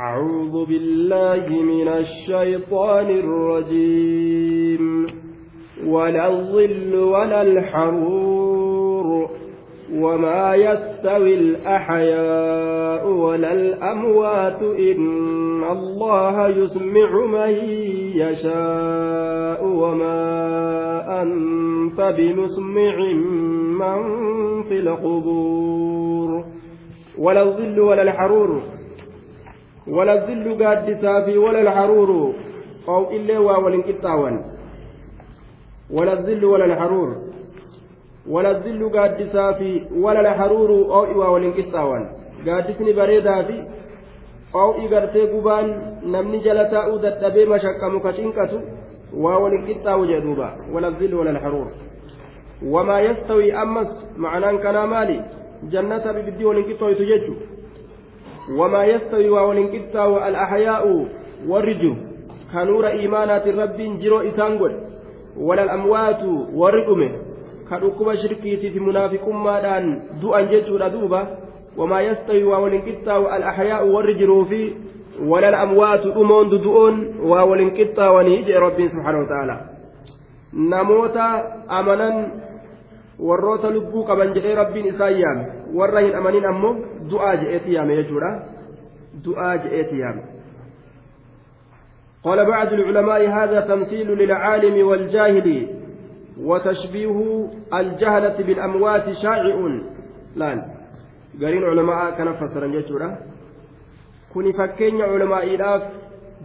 أعوذ بالله من الشيطان الرجيم. ولا الظل ولا الحرور وما يستوي الأحياء ولا الأموات. إن الله يسمع من يشاء وما أنت بمسمع من في القبور. ولا الظل ولا الحرور. ولا الظل قادسا في ولا الحرور. أو إلا واول كتاوان. ولا الظل ولا الحرور. ولا الظل قادسا في ولا الحرور. أو واول كتاوان. قادسني بريدا في. أو إغرتي قبان نمني جلتا أودت أبي مشكا مكشنكة واول كتاو جدوبا. ولا الظل ولا الحرور. وما يستوي أمس. معناه كان مالي جنة ببدي ولنكتاو يتججو. وما يستوي ولنكتا والأحياء والرجو كنور إيمانات رب جرو إسانقل ولا الأموات والرقمه كدوكما شركيتي في منافق مادان دؤا جيتشورا دوبا وما يستوي ولنكتا والأحياء والرجل في ولا الأموات أمون دؤون ولنكتا ونيجي رب سبحانه وتعالى. namoota amanan warroota lubbuu qaban jedhee rabbiin isaa yaame warra hin amanin ammoo du'aa je'eeti yaame jechuudha. Du'aa je'eeti yaame. قال بعض العلماء هذا تمثيل للعالم والجاهل وتشبيه الجهلة بالأموات شائع لا قرين علماء كان فسرا جيتورا كوني فكين علماء إلاف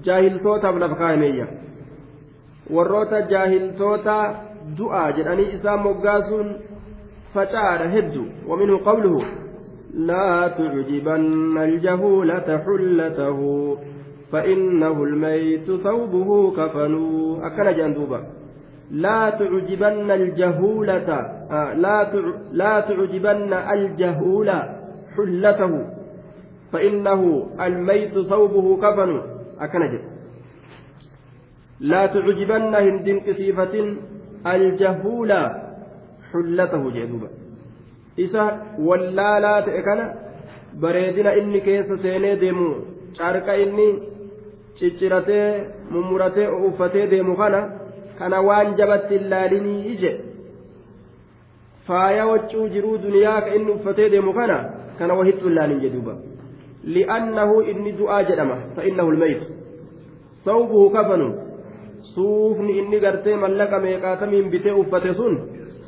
جاهل توتا بلا فقاهمية جاهل توتا du'aa jedhanii isaa moggaasuun facaadha hedduu ومنه قوله لا تعجبن الجهولة حلته فإنه الميت ثوبه كفن أكن جندوبا لا تعجبن الجهولة آه لا لا تعجبن الجهولة حلته فإنه الميت ثوبه كفن أكن جد. لا تعجبن هندن كثيفة xullatahu jee duuba isa wallaalaa ta'e kana bareedina inni keessa seenee deemu carqa inni cicciratee mummuratee uffatee deemu kana kana waan jabatti hin laalinii ije. Faaya waccuu jiruu duniyaa ka inni uffatee deemu kana kana wahittu hin laalin jedhuuba li'annahu inni du'aa jedhama fa'innahu lmeytu sawbuhu kafanu suufni inni gartee mallaqa meeqaatamiin bitee uffate sun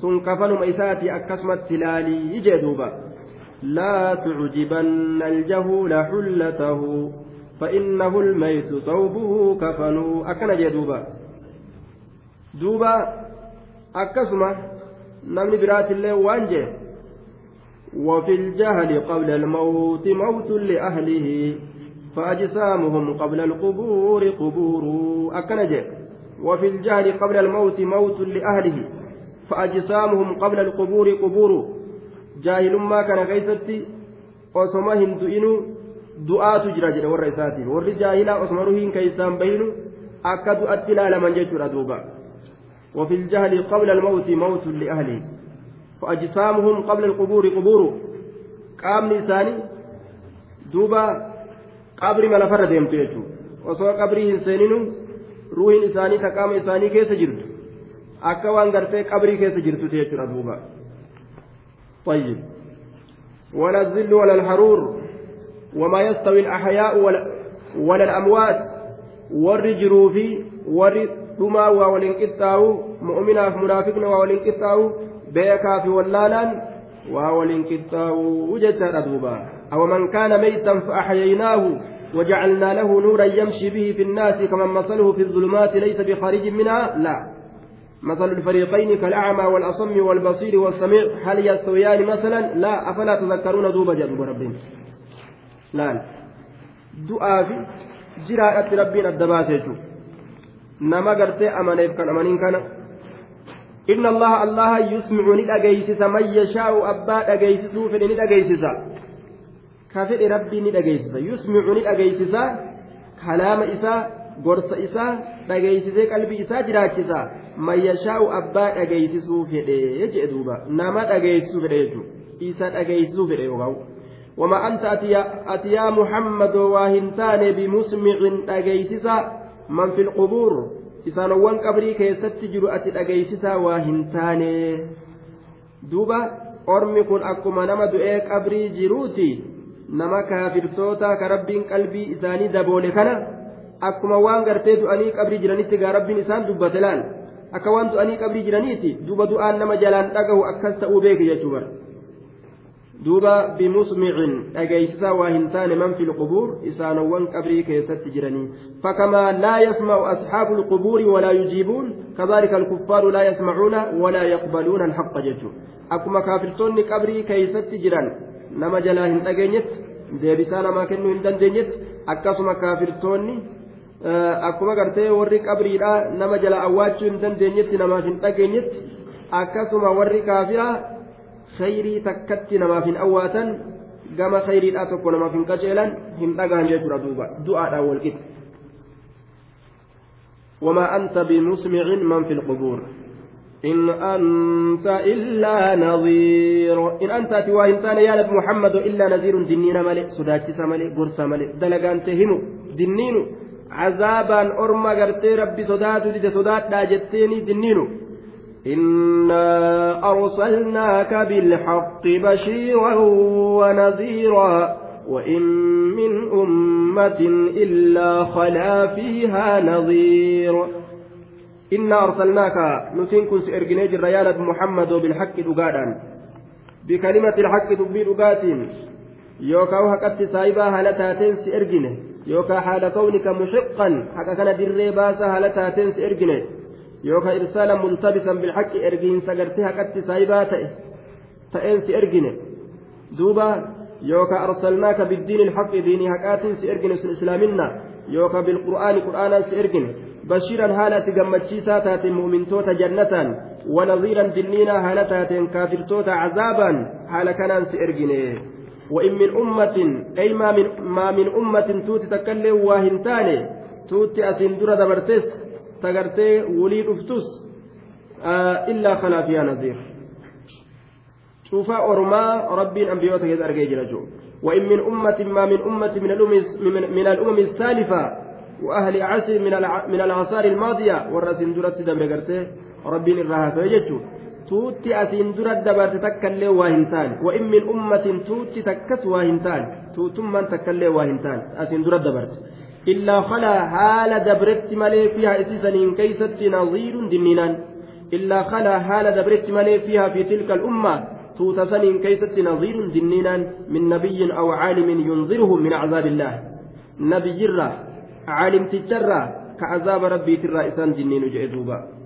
sun kafanuma isaati akkasumatti ilaalii jee duuba. Laa tucjibanna aljahuula xullatahu فإنه الميت ثوبه كفنه أكن جدوبا دوبا أكسمة نمني برات الله وانجه وفي الجهل قبل الموت موت لأهله فأجسامهم قبل القبور قبور أكن جه وفي الجهل قبل الموت موت لأهله فأجسامهم قبل القبور قبور جاهل ما كان غيثتي osoma hin du'inu du'aatu jira jedhe warra isaatiin warri jaahilaa osoma ruhiin وفي الجهل قبل الموت موت لأهله فأجسامهم قبل القبور قبور قام نساني دوبا قبر ما لفر ديمتو يجو ruuhin isaanii ta qaama isaanii keessa jirtu akka waan gartee qabrii keessa jirtu jechuudha duuba. طيب ولا الذل ولا الحرور وما يستوي الأحياء ولا, ولا الأموات والرجروا في ورثما والانقطاع مؤمنا منافقنا والانقطاع بيكا في ولالا والانقطاع وجدت أدوبا أو من كان ميتا فأحييناه وجعلنا له نورا يمشي به في الناس كمن مثله في الظلمات ليس بخارج منها لا مثل الفريقين كالأعمى والأصم والبصير والسميع هل يستويان مثلا؟ لا أفلا تذكرون دوب جدوب ربهم لا دعاء في جراءة ربنا الدبات نما قرتي أمانيف كان أمانين كان. إن الله الله يسمعني الأجيسس من يشاء أبا أجيسس فإن الأجيسس ka fedhe rabbii ni dhageessisa yusmicu gorsa isaa dhageessisee qalbii isaa jiraachisa man yashaa'u abbaa dhageessisuu fedhe jee duuba nama dhageessisuu fedhe jechuudha isa dhageessisuu fedhe yookaan وما أنت أتي يا محمد واهنتان بمسمع أجيسسا من في القبور isaanowwan qabrii keessatti jiru ati dhageeysisaa waa hin taane duuba ormi kun akkuma nama du'ee qabrii jiruuti nama kaafirtoota ka rabbiin qalbii isaanii daboole kana akkuma waan gartee du'anii qabrii jiranitti gaa rabbiin isaan dubbate laal akka waan du'anii qabrii jiraniiti duuba du'aan nama jalaan dhagahu akkas ta'uu beeke jechuu bara duuba bimusmicin dhageeysisaa waa hin taane man fi lqubuur isaanowwan qabrii keessatti jiranii fakamaa laa yasma'u asxaabu lqubuuri walaa yujiibuun kadaalika alkuffaaru laa yasmacuuna walaa yaqbaluuna alhaqa jechuu akkuma kaafirtoonni qabrii keeysatti jiran nama jalaa hin dhageenyetti deebisaa namaa kennuu hin dandeenyetti akkasuma kaafirtoonni akkuma gartee warri qabriidha nama jala awwaachuu hin dandeenyetti namaaf hin dhageenyetti akkasuma warri kaafiraa khayrii takkatti namaaf hin awwaatan gama khayriidhaa tokko namaaf hin qaceelan hin dhagaan jechuudha duuba du'aadhaan walqixa وما أنت بمسمع من في القبور إن أنت إلا نظير إن أنت أتوا إنسان يا محمد إلا نذير دنينا ملئ سداتي ملئ قرص ملئ دلقان تهمو دنينو أرمى قرتي ربي صدات لدي صدات لا جتيني دنينو إنا أرسلناك بالحق بشيرا ونذيرا وإن من أمة إلا خلا فيها نظير. إنا أرسلناك نسينكم سإرجنيج الريالة محمد بالحق دقادا. بكلمة الحق دبي دقات يوكا وهكت سايبا هلتاتين سإرجنه يوكا حال كونك محقا حكا كان دري باسا multabisan bilhaqqi ergiinsa gartee haqatti saayibaa ta'e ta'een si ergine duuba yookaan arsalnaaka biddiin ilhaqqi diinii haqaatiin si ergine sun islaaminna yookaan bilqur'aani qur'aanaan si ergine bashiiran haala ati gammachiisaa taateen mu'mintoota jannataan ونظيرا دنينا هالتات كافرتوتا عذابا هالكنان سئرجني وإن من أمة أي ما من, ما من أمة توتي تكلم واهنتاني توتي أسندر دبرتس tagartee walii dhuftus illaa kanaa fiyaa nadiir cuufaa ormaa rabbiin ambiyoota keessa argee jira jiru وإن من أمة ما من أمة من الأمم من الأمم السالفة وأهل عصر من من الأعصار الماضية والرسم درت دبر قرته ربي الرها فيجتو توتي أسين درت دبر تتكلم واهنتان وإن من أمة توتي تكس واهنتان توتم من تكلم واهنتان أسين درت دبرت إلا خلا حال دبرت مالي فيها إسسنين كيست نظير دنينان إلا خلا حال دبرت مالي فيها في تلك الأمة توتسنين كيست نظير دنينان من نبي أو عالم ينظرهم من عذاب الله نبي جرة عالم تجرة كعذاب ربي ترى إسان دنين جئذوبا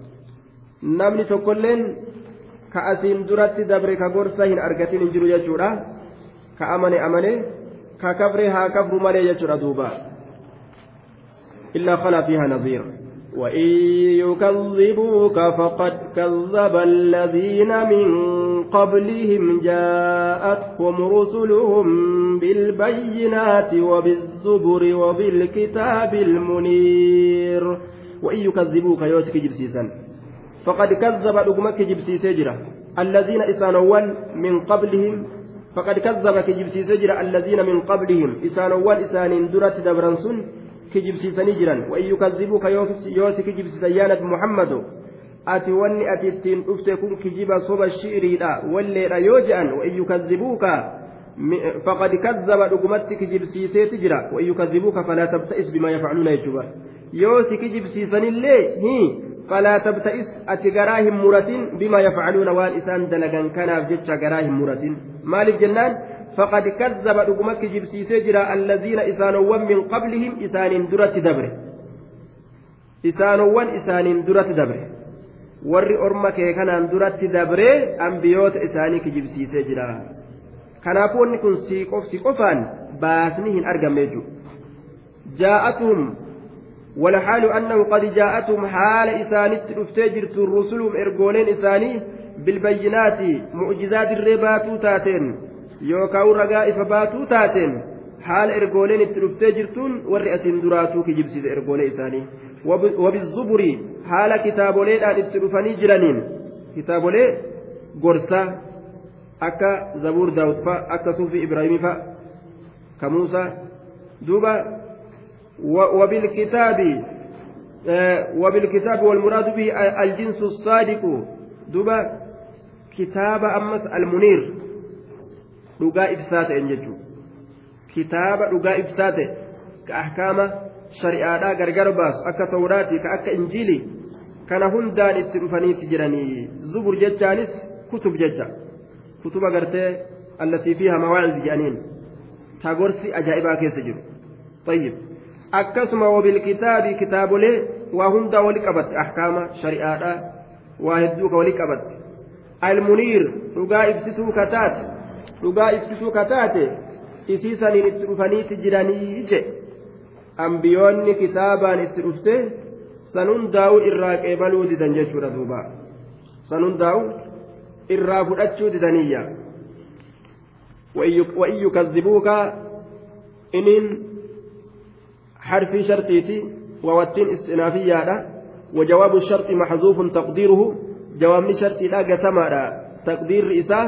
namni tokkolleen ka asiin duratti dabre ka gorsa hin argatin hin jiru jechuudha. Ka amane amane. Ka kafre haa kafru malee jechuudha duuba. إلا خلا فيها نظير وإن يكذبوك فقد كذب الذين من قبلهم جاءتهم رسلهم بالبينات وبالزبر وبالكتاب المنير وإن يكذبوك يوسك جبسيسا فقد كذب لقمك جبسيس جرة الذين إسانوان من قبلهم فقد كذبك جبسيس جرة الذين من قبلهم إسانوان إسان درت دبرنسون wain yukazibuuka yoo si kijibsiisan yaa nabi muhammadu ati wanni ati ittiin dhufte kun kijiba soba shi'iriidha walleedha yoo je'an wain yukazibuuka faqad kazzaba dhugumatti kijibsiiseeti jira wain yukazibuuka falaa tabta'is bimaa yafcaluuna jechuudha yoo si kijibsiisanillee hi garaa hin muratin bimaa yafcaluuna waan isaan dalagan kanaaf jecha garaa hin muratin maaliif jennaan فقد كذب دغمك جبسي سجرا الذين إسانوان من قبلهم إسان درت دبره إسانوان إسان درت دبره warri orma kee kanaan duratti dabree ambiyoota isaanii kijibsiisee jira kanaafuu wanni kun si qofaan baasni hin argamne jechuudha jaa'atuhum walxaalu annahu qad jaa'atuhum haala isaanitti dhuftee jirtu rusuluhum ergooleen isaanii bilbayyinaati mucjizaa dirree baatuu taateen yookaan ragaa ifa baatuu taateen haala ergooleen itti dhuftee jirtuun warri asiin duraatuu kijibsiise ergoolee isaanii wabizuburii haala kitaaboleedhaan itti dhufanii jiraniin kitaabolee gorsaa akka zabuur daawud fa وبالكتاب وبالكتاب والمراد به الجنس الصادق دبا كتاب أمس المنير ta'e ka ahkaama shari'aadhaa gargar baasu akka tawraati ka akka injiilii kana hundaan itti dhufaniiti jiranii zubur jechaanis kutub jecha kutuba gartee allatii fiiha mawaaciz jedhaniin ta gorsi ajaa'ibaa keessa jiru tayyib akkasuma wabilkitaabi kitaabolee waa hundaa wali qabatte ahkaama shari'aadhaa waa hedduu ka wali qabatte almuniir dhugaa ibsituu kataate dhugaa ibsituu kataate isii saniin itti dhufaniiti jiranii je ambiyoonni kitaabaan itti dhufte san hundaa'u irraa qeebaluu didan jechuudha duuba san hundaa'u irraa fudhachuu didaniyya وإن يكذبوك إنين حرف شرطيتي ووتين استئنافية وجواب الشرط محذوف تقديره. جواب شرطي لا قسم تقدير رئيسه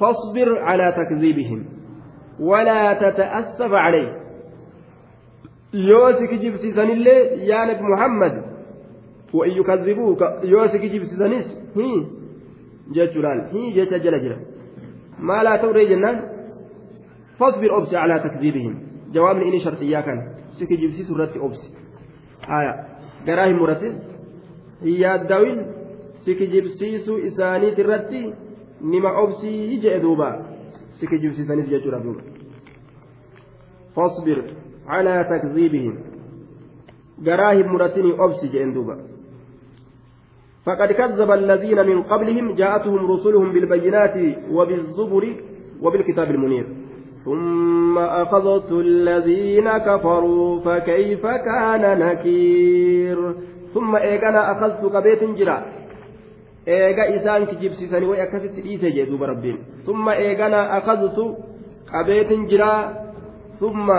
فاصبر على تكذيبهم ولا تتأسف عليه. يوسك جبسيسن الله يا نبي محمد وإن يكذبوك يوسك جبسيسنس هي جتلال هي جت جل جل ما لا توري جنان؟ فاصبر أبس على تكذيبهم. جواب إني شرطيا كان سك جبسيس رتي أبس آية قراهم مرتي هي الدوين سك جبسيس إساني ترتي obsii jee duuba. Si kijibsiisanis jechuudha duuba. Fasbir calaa takziibihim garaa hin muratinii obsi jeen duuba. فقد كذب الذين من قبلهم جاءتهم رسلهم بالبينات وبالزبر وبالكتاب المنير ثم أخذت الذين كفروا فكيف كان نكير ثم إيقنا أخذت كبيت جرا eega isaan kijibsiisanii way akkasitti dhiise jee duuba rabbiin summa eegana akadtu qabeetin jiraa summa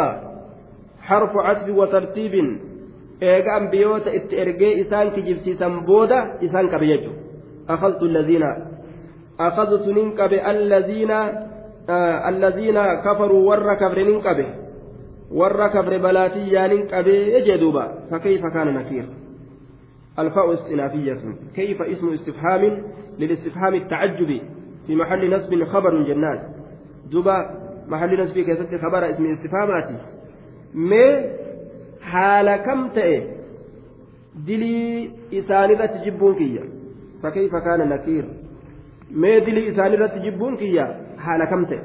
harfu cadfi wa tartiibin eega ambiyoota itti ergee isaan kijibsiisan booda isaan qabe jechu akadtu allaziina akadtu nin qabe allaziina kafaruu warra kabre nin qabe warra kabre balaatiyyaa nin qabe jee duuba fakkeeyfa kaana nakiir ألفاء استنافية. كيف اسم استفهام للاستفهام التعجبي في محل نصب خبر جنات دبا محل نصب كيست خبر اسم استفهاماتي. ما حال كم تأي؟ دلي إساني تجبون كيا. فكيف كان نكير؟ ما دلي إساني تجبون كيا؟ كم تأي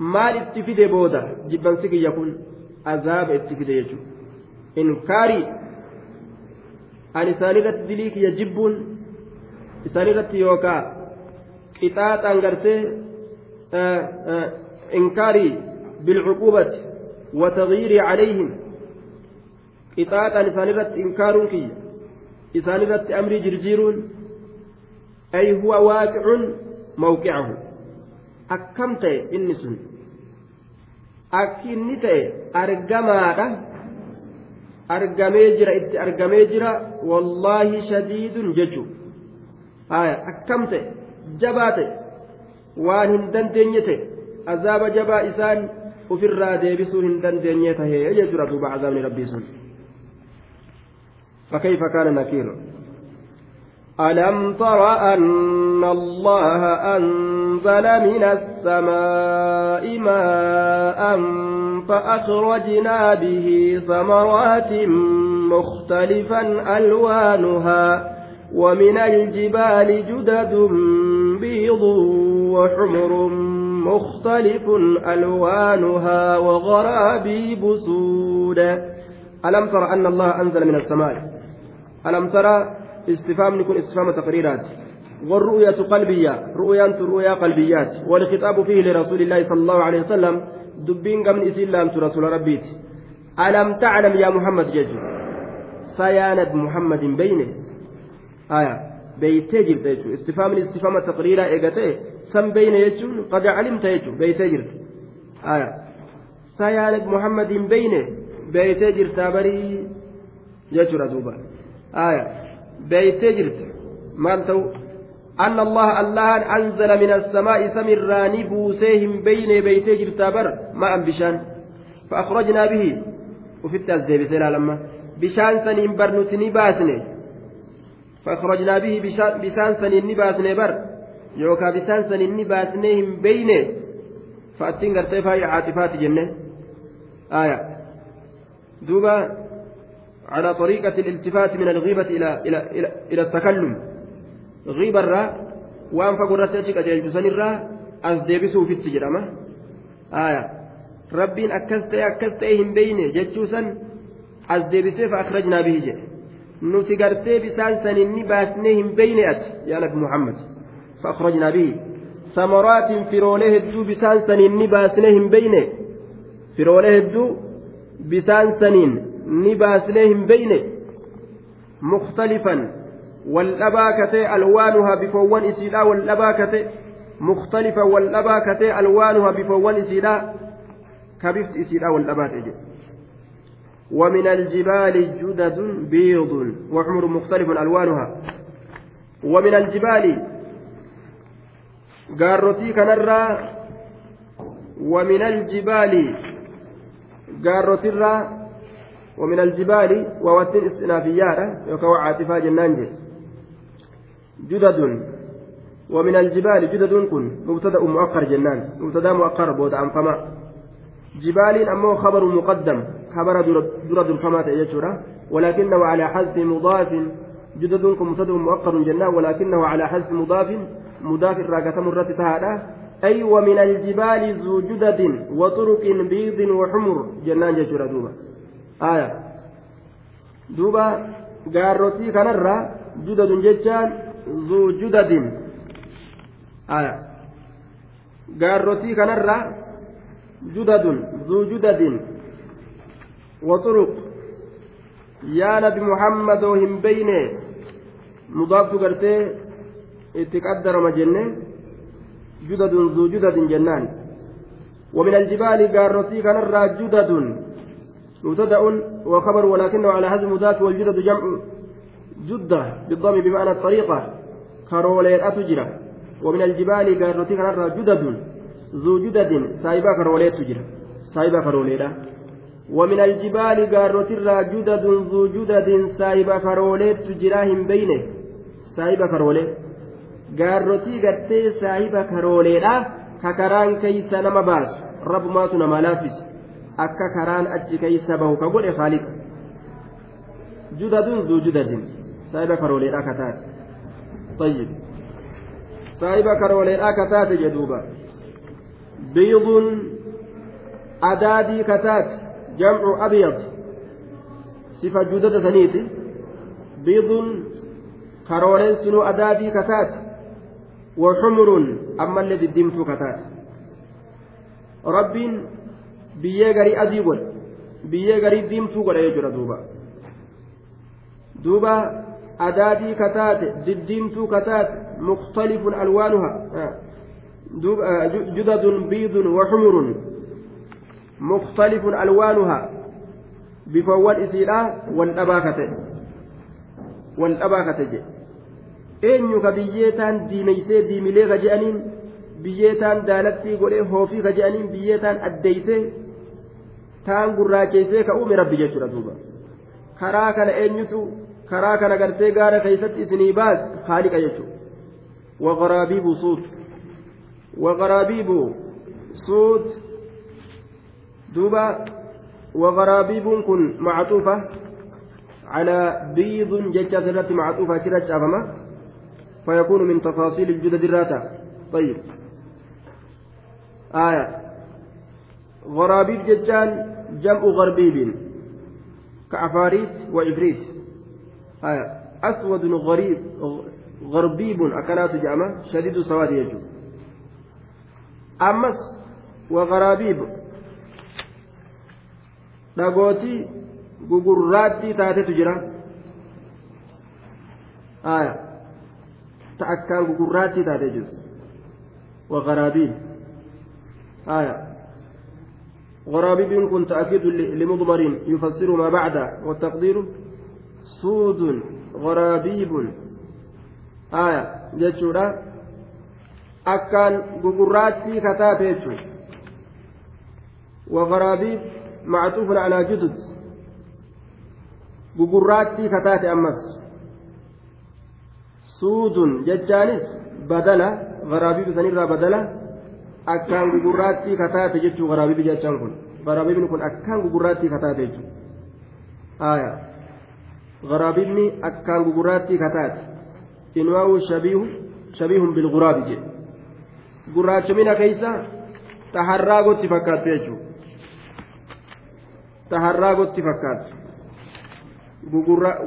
maal itti fide booda jibbansi kiyya kun azaaba itti fide jechuudha inkaarii ani isaanirratti dilii kiyya jibbuun isaanirratti yookaa qixaaxaan gartee inkaarii bilcuqubati watagyiirii calayhim qixaaxaan isaanirratti inkaaruun kiyya isaanirratti amrii jirjiiruun ay huwa waaqicun mawqicahu akkam ta'e inni sun akki inni ta'e argamaadha argamee jira itti argamee jira wallaahi shadiidun jechu haya akkam ta'e jabaa ta'e waan hin dandeenye ta'e azaaba jabaa isaan ofirraa deebisuu hin dandeenye tahee jechuudha duuba azaabni rabbii sun فكيف كان نكير ألم تر أن الله أنزل من السماء ماء فأخرجنا به ثمرات مختلفا ألوانها ومن الجبال جدد بيض وحمر مختلف ألوانها وغرابيب سود. ألم تر أن الله أنزل من السماء؟ ألم ترى استفهام يكون استفهام تقريرات. والرؤية قلبية رؤيا رؤيا قلبيات والخطاب فيه لرسول الله صلى الله عليه وسلم isiin laamtu rasuula rabbiiti alam taclam yaa muhammad jechu sayaanad muhammadin beyne aya beeytee jirta jechuu istifaamni istifaama taqriiraa eega ta'e san beyne jechuun qad calimta jechuu beeytee jirta aya sayaanad muhammadin beyne beeytee jirtaa barii jechuudha duuba aya beeytee jirta maal ta'u أن الله الله أنزل من السماء سمران بوسيهم بين بيتي جرتابر ماء بشان فأخرجنا به وفي سيلا لما بشان سنين برنتني باسني فأخرجنا به بشان سنين باسني بر يوكا بشان سنين باسنيهم بين فأتين قرتي فاي عاطفات جنة. آية. دوبا على طريقة الالتفات من الغيبة إلى إلى إلى, إلى التكلم. غيبة الرا وأن فقرت أشيك أجل الرا أز ديبسوا في التجرمة آية ربين أكست أكست هم بينه جتشوسا أز ديبسوا فأخرجنا به bisaan saninni baasnee hin beyne ati yaa nabi muhammad فأخرجنا به ثمرات فروليه الدو بسان سنين نباسنه هم بينه فروليه الدو بسان سنين نباسنه هم بينه مختلفا والأباكة ألوانها بفوان إسيلا والأباكة مختلفا والأباكة ألوانها بفوان إسيلا كبفت إسيلا والأباكة ومن الجبال جدد بيض وحمر مختلف ألوانها. ومن الجبال قارتي كنرى. ومن الجبال الرّ ومن الجبال ووتين استنافيات يوكا عاطفة جنان جدد. ومن الجبال جدد كن. مبتدا مؤخر جنان. مبتدا مؤخر بود عن فما. جبال أمه خبر مقدم. خبر درد الفما تأجرة ولكنه على حذف مضاف. جدد كن. مبتدا مؤخر جنان. ولكنه على حذف مضاف. مضاف الراكة مرة تهادا. أي ومن الجبال ذو جدد وطرق بيض وحمر. جنان ججرة دوبا. آية. دوبا. gaarrotii kanarra judadun jechaan zuu judadin gaarrotii kanarra judadun zuu judadin waxuruq yaa nabi muhammadoo hin beyne mudaaftu gartee itti qaddarama jenne judadun zuu judadin jennaan ومن الجبال قارتي كان جدد مبتدأ وخبر ولكنه على هذا المضاف والجدد جمع جدة بالضم بمعنى الطريقة كرولين أتجرى ومن الجبال قارتي كان جدد ذو جدد سايبا كرولين تجرى سايبا كرولين ومن الجبال قارتي جدد ذو جدد سايبا كرولين تجرى هم بينه سايبا كرولين gaarrotii gartee saahiba karooleedha ka karaan keeysa nama baasu rabbumaatu nama laaffise akka karaan achi keeysa bahu ka godhe haaliqa judadun zuu judadin saahiba karooleedha ka taate طيب saahiba karooleedha ka taate jedhuuba biidun adaadii ka taate jamcu abyad sifa judada saniiti biidun karooleen sunuu adaadii ka taate وحمر أما الذي دمت كتات ربين biyyee garii adii godhe biyyee garii diimtuu godhe jechuudha duuba duuba adaadii kataate diddiimtuu kataate mukhtalifun alwaanuha judadun biidun waxumurun mukhtalifun alwaanuha bifawwan isiidha wal dhabaa kate wal dhabaa kate jedhe eenyu ka biyyee taan diimeysee diimilee ka je'aniin biyyee taan daalattii godhee hoofii ka je'aniin biyyee taan addeeysee taan gurraacheessee ka uume rabbi jechuudha duuba karaa kana eenyutu karaa kana gartee gaara keessatti isinii baas haaliqa jechuudha waqaraabiibu suut waqaraabiibu suut duuba waqaraabiibuun kun macxuufa على بيض ججة التي معطوفة كرة شافمة فيكون من تفاصيل الجدد الراتا طيب آية غرابيب ججان جمع غربيب كعفاريت وإفريت آية. أسود غريب غربيب أكنات جامع شديد سواد يجو. أمس وغرابيب. gugurraattii taatetu jira aya ta akkaan gugurraattii taate jiru وغرابيل آية. غرابيب كن تأكيد لمضمر يفسر ما بعد. والتقدير سود غرابيب آية jechuudha akkaan gugurraattii kataate jechuudha وغرابيب معطوف على جدد gugurraattii kataate ammas suudun jechaanis badala garaabiibi sanirraa badala akkaan gugurraattii kataate jechuu garaabiibi jechaan kun garaabiibni kun akkaan gugurraattii kataate jechuu aya garaabiibni akkaan gugurraattii kataate inwaawu shabiihu shabiihun bilguraabi jedhe gurraachumina keeysa taharraa gotti fakkaattu jechuu taharraa gotti fakkaattu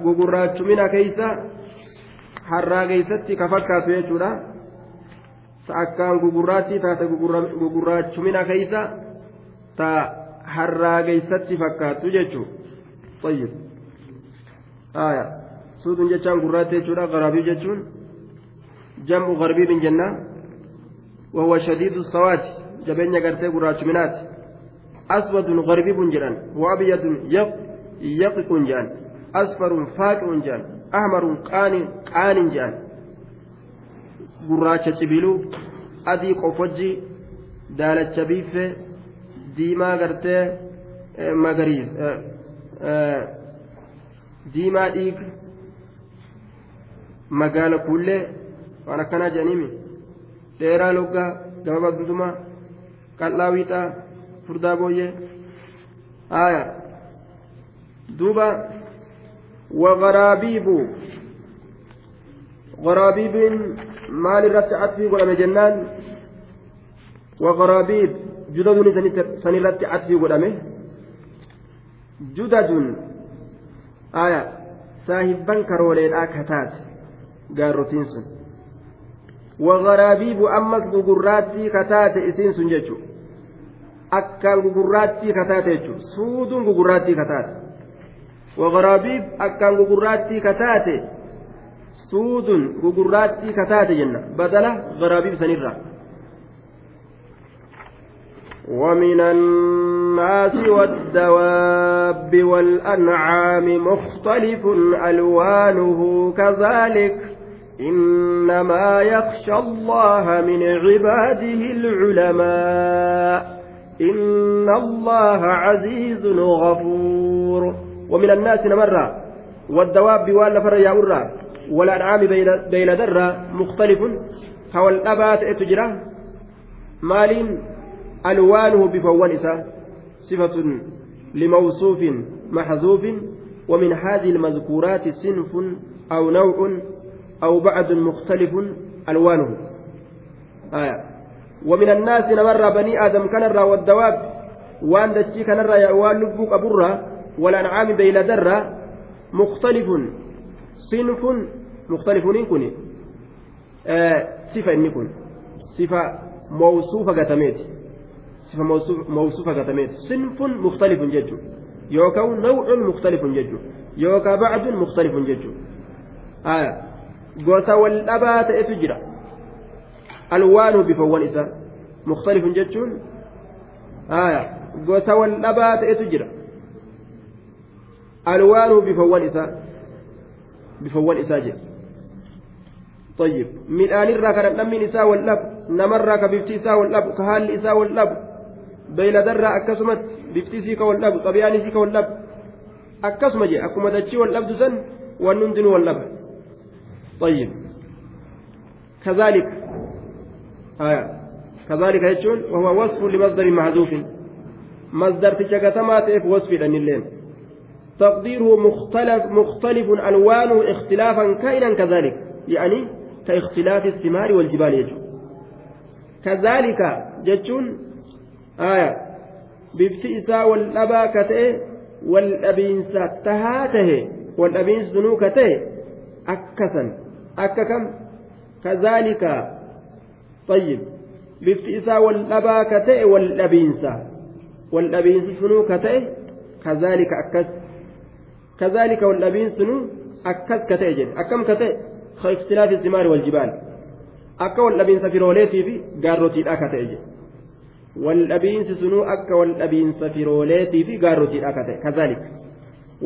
gugurraachumina keeysa harraa keeysatti ka fakkaatu jechuudha ta akkaan gugurraattii taate gugurraachumina keeysa ta harraa keeysatti fakkaattu jechuu طيب آية سود جتان قرات جورا غرابي جتون جمع غربي من جنة وهو شديد السواد جبين قرتي قرات منات أسود غربي بنجران وأبيض يق يقق جان أصفر فاقع جان أحمر قان قان جان gurraacha cibiluu adii qofojji daalacha biiffe diimaa gartee magariis diimaa dhiig magaala kuullee waan akkanaa jedhaniimi dheeraa loggaa gababa duduma qal'aa wiixaa furdaa booyyee haaya duuba وغرابيب غرابيب maal irratti atfii godhame jennaan وغرابيب جدد سنرت عطفي godhame judadun aya saahibban karooleedhaa kataate gaarrotiin sun. Wagaraabiibu ammas gugurraattii kataate isiin sun jechu. Akkaan gugurraattii kataate jechu. Suuduun gugurraattii kataate wagaraabiib akkaan gugurraattii kataate suudun gugurraattii kataate jenna. Badala garaabiib sanirraa ومن الناس والدواب والأنعام مختلف ألوانه كذلك إنما يخشى الله من عباده العلماء إن الله عزيز غفور ومن الناس نمر والدواب ولا فر يا والأنعام بين درة مختلف هو الأبات اتجرى مال ألوانه بفوان صفة لموصوف محذوف ومن هذه المذكورات صنف أو نوع أو بعد مختلف ألوانه. آية. ومن الناس نمر بني آدم كنرى والدواب وأن دشي كنرى يأوان لبوك أبرى والأنعام بين درة مختلف. صنف مختلف نكون آه صفة نكون. صفة موصوفة قتميتي gatameeti sinfun mukhtalifun jechuun yookaan naw'un mukhtalifun jechuun yookaan bacdun mukhtalifun jechuun gosa wal dhabaa ta'etu jira alwaanuu bifawwan isaa mukhtalifun jechuun gosa wal dhabaa ta'etu jira alwaanuu bifawwan isaa bifawwan isaa jedha طيب irraa kan dhammiin isaa wal dhabu namarraa ka bifti isaa wal dhabu ka haalli isaa wal dhabu beeyladarraa akkasumatti bifti isii ka wal dhabu xabiyaan isii ka wal dhabu akkasuma jee طيب. كذلك آية. كذلك يجون وهو وصف لمصدر محذوف مصدر تشكتما تف وصف لنلين تقديره مختلف مختلف ألوانه اختلافا كائنا كذلك. يعني كاختلاف الثمار والجبال يجون. كذلك جتون آية bifti isaa wal dhabaa ka ta'e wal dhabiinsa tahaa tahe wal dhabiinsi sunuu ka ta'e akkasan akka kam kazaalika طيب bifti isaa wal dhabaa ka ta'e wal dhabiinsa wal dhabiinsi sunuu ka ta'e kazaalika akkas kazaalika wal dhabiinsi sunuu akkas ka ta'e jedhe akkam ka ta'e ka ikhtilaafi simaari wal jibaal akka wal dhabiinsa firooleetii fi gaarrotiidhaa ka ta'e jedhe waldhabiinsi sunuu akka waldhabiinsa firooleetii fi gaarrotiidha akka ta'e kazaalika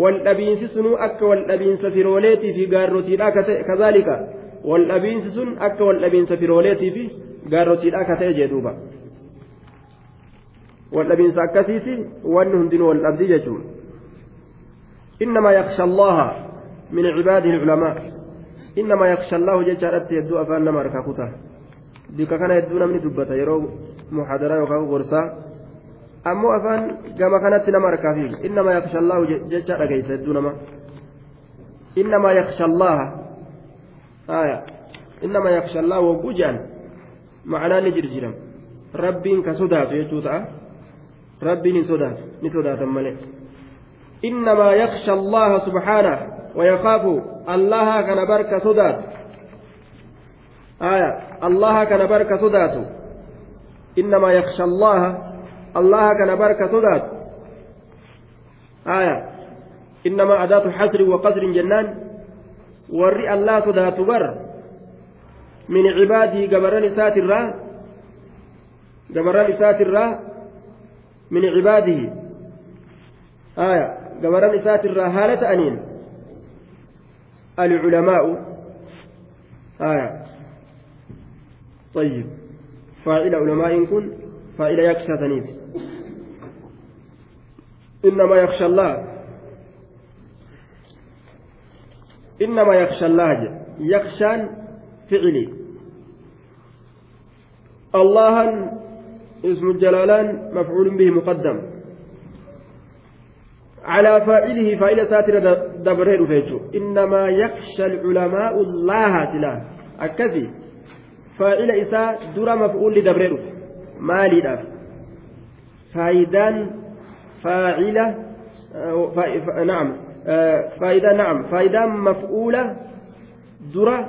waldhabiinsi sunuu akka waldhabiinsa firooleetii fi gaarrotiidha akka ta'e kazaalika waldhabiinsi sun akka waldhabiinsa firooleetii fi gaarrotiidhaa ka ta'e jee duuba waldhabiinsa akkasiiti wanni hundinuu wal dhabdii jechuun innamaa yaksha allaha min cibaadihi ilculamaa innamaa yaksha allahu jechaadhatti hedduu afaan nama harkaa kutaa bika kana hedduu namni dubbata yeroo muxadaraa yookaan gorsaa ammoo afaan gama kanatti nama harkaa fi innamaa yaksha allahu jecha dhageessa hedduu nama innamaa yaksha allaha aya innamaa yaksha allahu wogguu jedhan macnaa ni jirjiram rabbiin ka sodaatu jechuu ta'a rabbiin hin sodaatu ni sodaatan malee innamaa yaksha allaha subhaanahu ويخاف الله كان بركة صدات آية الله كان بركة صدات إنما يخشى الله الله كان بركة صدات آية إنما أداة حسر وقصر جنان. ورئ الله صدات بر من عباده قبران سات الرا قبران سات الرا من عباده. آية قبران سات الرا هالة أنين. العلماء. آية طيب. فاعل علماء كن فاعل يخشى ثنيف إنما يخشى الله. إنما يخشى الله يخشى فعلي. الله اسم الجلالان مفعول به مقدم. على فاعله فاعل ساتر دبره إنما يخشى العلماء الله تلا أكذي. فاعل إساء درى مفعول لدبره مالي داف فايدان فاعلة فا... نعم فايدة نعم فايدة مفعولة درى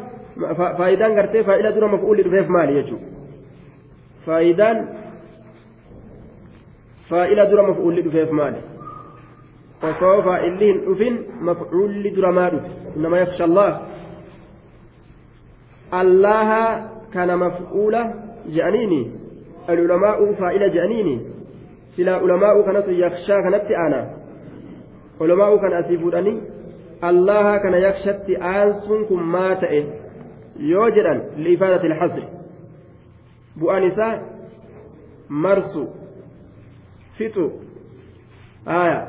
فايدان قرتي فاعلة درى مفعول لدبره مالي يجو فايدان فاعلة درى مفعول لدبره مالي faa'illi hin dhufin mafcuulli duramaa dhufe? Innama yaksha allah allaha kana mafcuula je'aniini alulamaa'u faa'ila je'aniini silaa ulamaa'u kanatu yakshaa kanatti aanaa ulamaa'u kana asii fuudhanii allaha kana yakshatti aansuun kun maa ta'e yoo jedhan liifaadati ilxasri bu'aan isaa marsu fixu aayaa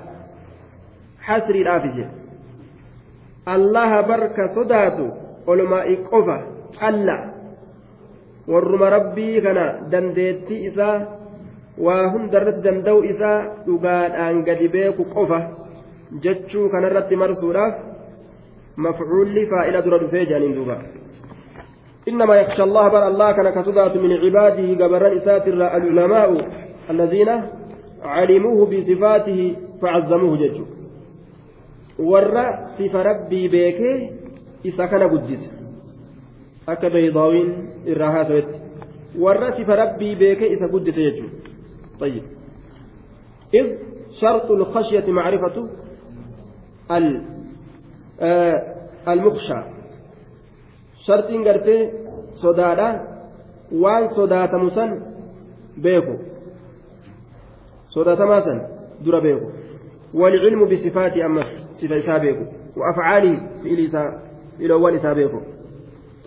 hasriidhaaf jedhe allaha barka sodaatu olmaa'i qofa calla warruma rabbii kana dandeettii isaa waa hundarratti danda'u isaa dhugaadhaan gadi beeku qofa jechuu kanarratti marsuudhaaf mafcuulli faa'ila dura dhufee jedhaniin duuba إنما يخشى الله بر الله كان كصدات من عباده قبرا إسات العلماء الذين علموه بصفاته فعظموه ججوا warra sifa rabbii beekee isa kana guddise akka beeydaawiin irraa haasawetti warra sifa rabbii beekee isa guddise jechuudha. طيب إذ شرط الخشية معرفة المخشى شرط قرتي صدادا وان صدات مسن بيكو صدات ماسن در بيكو والعلم بصفات أمس صفة إسابيكو وأفعاله في إلى أول إسابيكو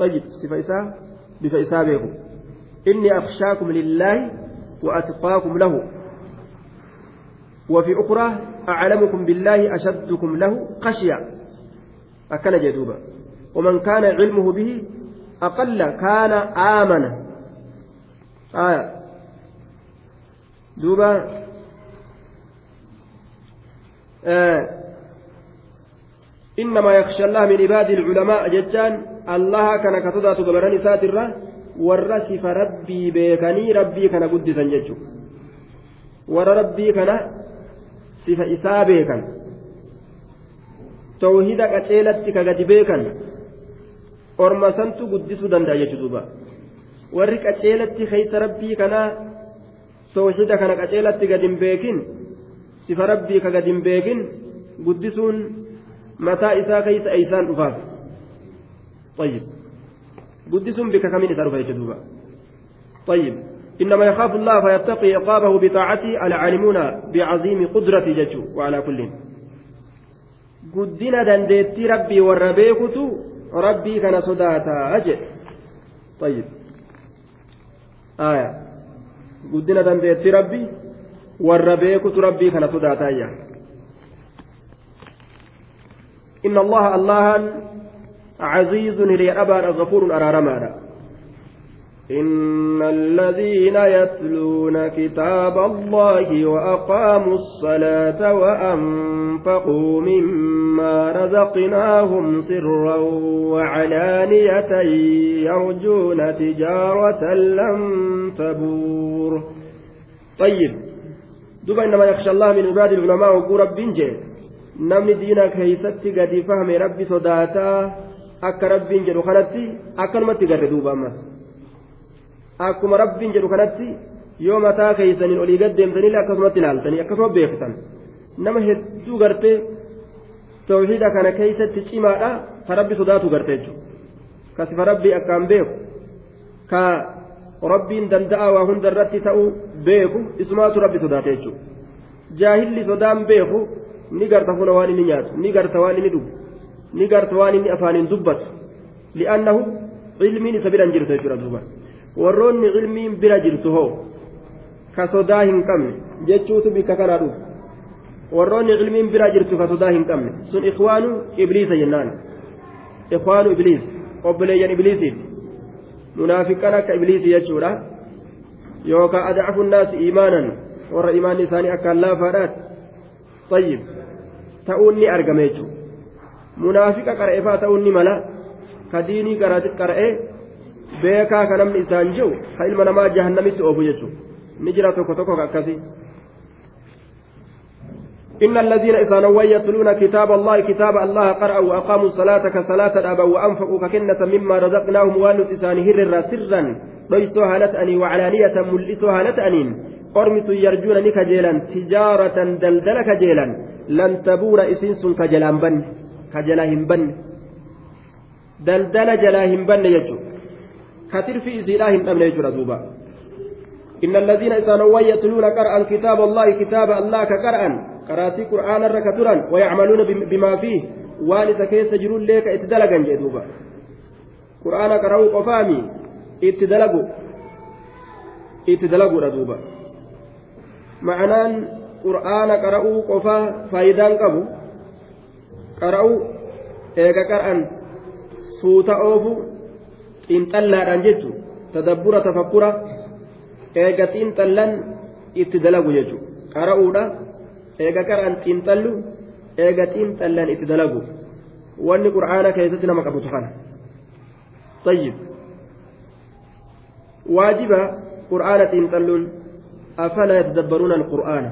طيب صفة إسا بفا إسابيكو إني أخشاكم لله وأتقاكم له. وفي أخرى أعلمكم بالله أشدكم له خشية. أكل جدوبا. ومن كان علمه به أقل كان آمن. آية. دوبا. آه. إنما يخشى الله من عباد العلماء ججان الله كان كتدات قبران ساترة والرسف ربي بيكني ربي كان قدسا ججو ور ربي كان صف إساء بيكن توحيد قتيلت كقد بيكن orma santu guddisuu danda'a jechuudha warri qaceelatti keessa rabbii kana tawhida kana qaceelatti gad hin beekin sifa rabbii ka gad hin beekin guddisuun mataa isaa keeysa eeysaan dhufaaf? طيب قدسهم بك كمين تعرف يجدوبا طيب إنما يخاف الله فيتقي عقابه بطاعته العالمون بعظيم ججو وعلى كل قدنا دندتي ربي والربيكت rabbii kana sodaataa jedhe طيب آية قدنا دندتي ربي والربيك ربي كان صداتايا إن الله الله عزيز هي أبا غفور أرارمانا إن الذين يتلون كتاب الله وأقاموا الصلاة وأنفقوا مما رزقناهم سرا وعلانية يرجون تجارة لن تبور. طيب دوبا إنما يخشى الله من عباد العلماء وقول رب جي namni diina keeysatti gadi fahame rabbi sodaataa akka rabbiin jedhu kanatti akkanumatti garre duuba ammas akkuma rabbiin jedhu kanatti yoo mataa keeysaniin olii gad deemtanillee akkasumatti ilaaltanii akkasuma beektan. Nama hedduu gartee tawxiida kana keeysatti cimaadha ka rabbi sodaatu garte jechuudha. Kasifa rabbii akkaan beeku ka rabbiin danda'a waa hunda irratti ta'uu beeku isumaatu rabbi sodaate jechuudha. Jaahilli sodaan beeku ni garta funa waan inni nyaatu ni garta waan inni dhugu ni garta waan inni afaaniin dubbatu li'annahu ilmiin isa biran jirtu jechuudha duuba warroonni ilmiin bira jirtu hoo ka sodaa hin qabne jechuutu bikka kanaa dhufu warroonni ilmiin bira jirtu ka sodaa hin qabne sun ikwaanu ibliisa jennaan ikwaanu ibliis obboleeyyan ibliisiiti munaafiqan akka ibliisii jechuudha yookaan adcafu naasi iimaanan warra imaanni isaanii akkaan laafaadhaati طيب ta'uun ni argame jechuudha munaafiqa qara'eefaa ta'uun ni mala ka diinii qara'ee beekaa ka namni isaan jiru ka ilma namaa jahannamitti oofu jechuudha ni jira tokko tokko akkasii. إن الذين إذا يتلون كتاب الله كتاب الله قرأوا وأقاموا الصلاة كصلاة الأبا وأنفقوا ككنة مما رزقناهم وانوا تساني هرر سرا ليسوها لتأني وعلانية ملسوها لتأنين قرمس يرجون نكجيلا تجارة دلدل كجيلا لن تبور إسنس كجلان بن كجلاهم بن. دلدل جلاهم بن يجو. كتر في إزيلاهم أمن يجو دوبا إن الذين إذا نووا يتلون قرأ كتاب الله كتاب الله كقرأ قرأتي قرآن الركترا ويعملون بما فيه. والد كيس جرون ليك اتدلقا جدوبا. قرآن قرأوا قفامي اتدلقوا. اتدلقوا ردوبا معنان qur'aana qara'uu qofaa faayidaan qabu. Qara'uu eega qara'an suuta oofu xiinxallaadhaan jechu tadabbura tafakkura eega xiinxallan itti dalagu jechuun qara'uudha eega qara'an xiinxallu eega xiinxallan itti dalagu. Wanni qur'aana keessatti nama qabutu kana tayyib. Waajiba qur'aana xiinxalluun afala yatadabbaruuna alqur'aana.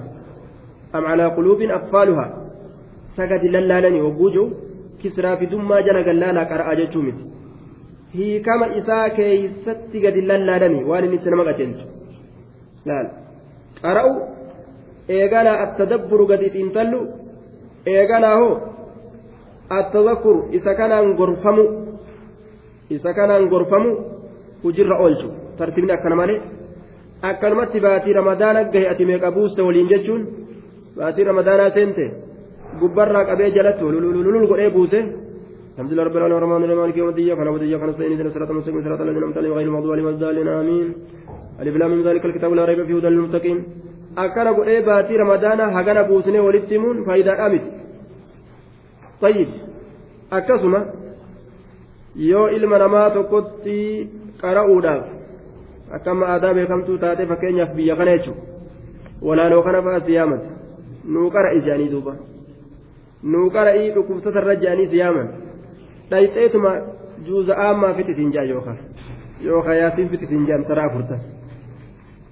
أم على قلوب أقفالها سكت للالني وجوجو كسرى في دما جل جلالا قرأ جتومت keeysatti gadi lallaalami waan inni itti nama qajeelchu laal qara'u eeganaa attadabburu gadi xiinxallu eeganaa hoo attadakkuru isa kanaan gorfamu isa kanaan gorfamu hujirra oolchu tartibni akkana malee akkanumatti baatii ramadaana gahe ati meeqa buuste waliin baatii ramadaanaa seente gubbarraa qabee jalatti lululul godhee buuse الحمد لله رب العالمين الرحمن الرحيم مالك يوم الدين اياك نعبد واياك نستعين اهدنا الصراط المستقيم صراط الذين انعمت عليهم غير المغضوب عليهم ولا الضالين امين الف لام من ذلك الكتاب لا ريب فيه هدى للمتقين akkana godhee baatii ramadaana hagana buusnee walitti himuun faayidaadhaa miti tayyib akkasuma yoo ilma namaa tokkotti qara'uudhaaf akkama aadaa beekamtuu taate fakkeenyaaf biyya kana jechuudha walaaloo kana fa'aa siyaamati nuu qara'i jedhanii duuba nuu qara'ii dhukkubsata irra jedhanii siyaaman dhayxeetuma juuza'aammaa fititiin jaa yookaan yookaan yaasiin fititiin jaan taraa afurtan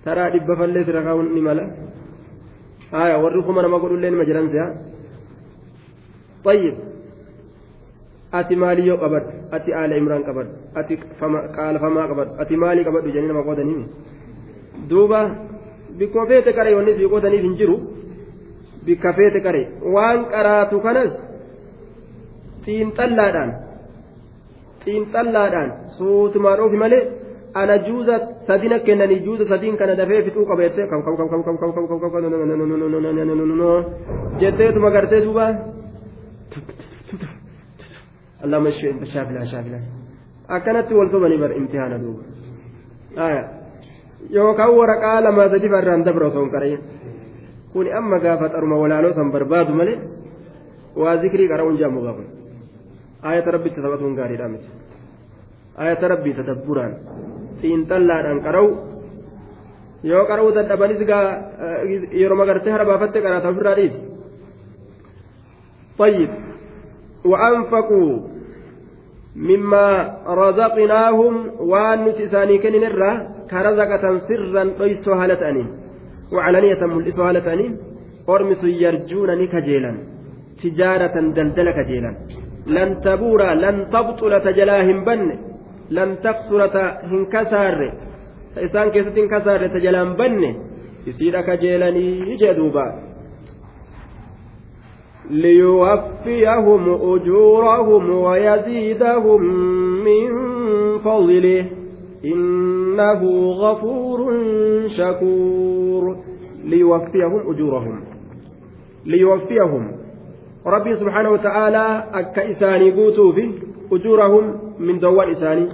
taraa dhibba fallee sira kaa'uun ni mala haaya warri kuma nama godhullee nima jiran si'a طيب ati maalii yoo qabadhu ati aala imraan qabadhu ati qaalfamaa qabadhu ati maalii qabadhu jedhanii nama qoodanii duuba bikkuma feete qaree wanni sii qoodaniif hin jiru bikka feete qaree waan qaraatu kanas xiinxallaadhaan xiinxallaadhaan suutumaan oofi malee ana juuza sadina kennanii juuza sadiin kana dafee fixuu qabeette jetteetuma gartee duuba اللهم شافلا شافلا akkanatti wal sobanii bar imtihaana duuba yookaan waraqaa lamaa sadi farraan dabra osoo hin qara'in kuni amma gaafa xaruma walaaloo san barbaadu malee waa zikrii qara'uun jaamu gaafa ayata rabbitti taphatuun gaariidha miti ayata rabbii tadabburaan xiinxallaadhaan qara'u yoo qara'uu dadhabanis gaa yeroo magartee harbaafattee qaraata ofirraa dhiisi طيب وأنفقوا مما رزقناهم وأن نتساني كن نرى كرزقة سرا ليسوا هالتانين وعلانية ملئسوا هالتانين أرمس يرجون نكجيلا تجارة دلدل كجيلا لن تبور لن تبطل تجلاهم بن لن تقصر هنكسار إسان كيست هنكسار تجلان بن يسير كجيلاني يجدوبا ليوفيهم أجورهم ويزيدهم من فضله. إنه غفور شكور. ليوفيهم أجورهم. ليوفيهم. ربي سبحانه وتعالى أكا إساني قوتوا أجورهم. من دوان إساني.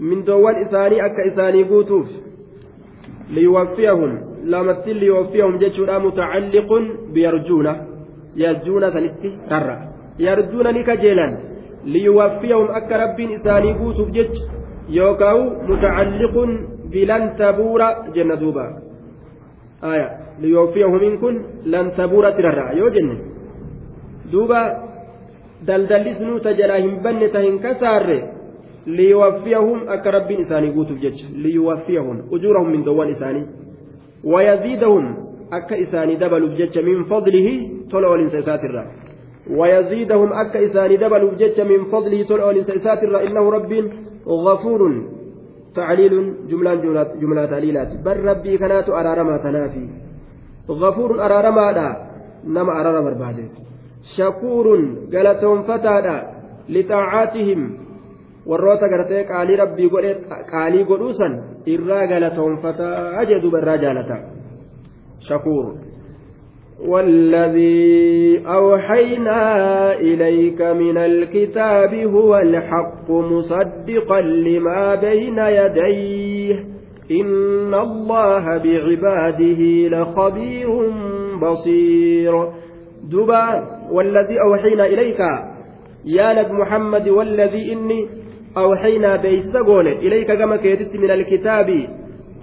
من دوان إساني أكا إساني قوتوا ليوفيهم. لما ليوفيهم جيش متعلق بيرجونه yarjuuna sanitti karra yarjuuna ni kajeelan liyuwaffiyahum akka rabbiin isaanii guutuuf duuba aya liyuwaffiyahum kun lan tabuuratti rarra'a yoo jenne duuba daldallisnuu ta jalaa hin banne ta hin kasaarre liyuwaffiyahum akka rabbiin isaanii guutuuf jecha liyuwaffiyahum ujuurahum min dowwan isaanii wayaziidahum akka isaanii dabaluuf jecha min fadlihi tola olinsa isaatirra ويزيدهم أكا إساني دبلوا جج من فضله تلعون إسات إنه رب غفور تعليل جملة جملة تعليلات. بل ربي كانت أرارما تنافي. غفور أرارما دا نما أرارما بربادة. شكور قالتهم فتادا لطاعاتهم. warroota gartee qaalii rabbii godhe qaalii godhuusan irraa galatoonfataa jedhu barraa jaalata شكور. والذي أوحينا إليك من الكتاب هو الحق مصدقا لما بين يديه. إن الله بعباده لخبير بصير. دبا والذي أوحينا إليك. يا نبي محمد والذي إني أوحينا بيسقون إليك كما كيتت من الكتاب.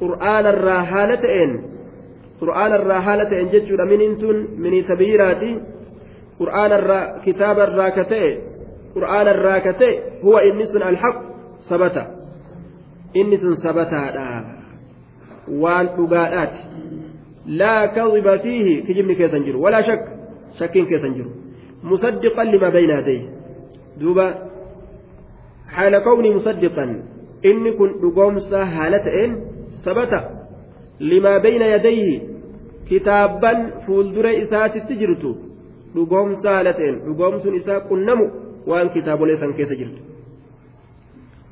قرآن الراهالتين qur'aana irraa kitaaba irraa ka ta'e qur'aana irraa ka ta'e huwa inni sun alhaq sabata inni sun sabataadha waan dhugaadhaati laa kadhiba fiihi kijibni keessan jiru walaa shak shakkiin keessan jiru musaddiqan lima bayna yadayhi duuba haala kawni musaddiqan inni kun dhugoomsa haala ta'een sabata limaa bayna yadayhi kitaabban fuuldura isaatitti jirtu. Dhugoomsa haala ta'een dhugoomsuun isaa qunnamu waan kitaabolee san keessa jirtu.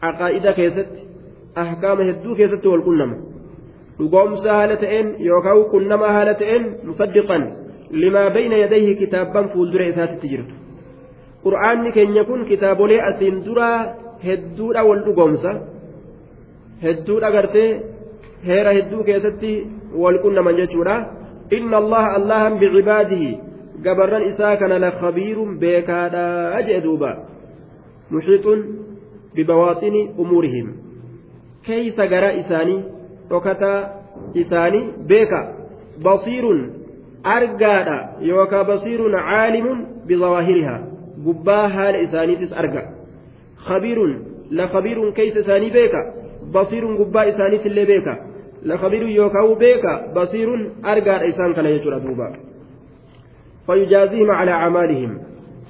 Aqaa'ida keessatti ahkaama hedduu keessatti wal qunnama. Dhugoomsa haala ta'een yookaan qunnama haala ta'een musaddiqan limaa bayna yadayhi kitaabban fuuldura isaatitti jirtu. Qur'aanni keenya kun kitaabolee asiin duraa hedduudha wal dhugoomsa. Hedduudha gartee keessatti wal qunnaman jechuudha inna allaha allahan bicibaadihi gabarran isaa kana lakhabiirun beekaadha jee duuba muxiixun bibawaaxini umuurihim keeysa gara isaanii dhokataa isaanii beeka basiirun argaadha yookaa basiirun caalimun bizawaahirihaa gubbaa haala isaaniitis arga khabiirun la khabiirun keeysa isaanii beeka basiirun gubbaa isaaniitillee beeka لخبير يوكاو بيكا بصير أرقى إسان كان يجرى دوبا فيجازيهم على أعمالهم.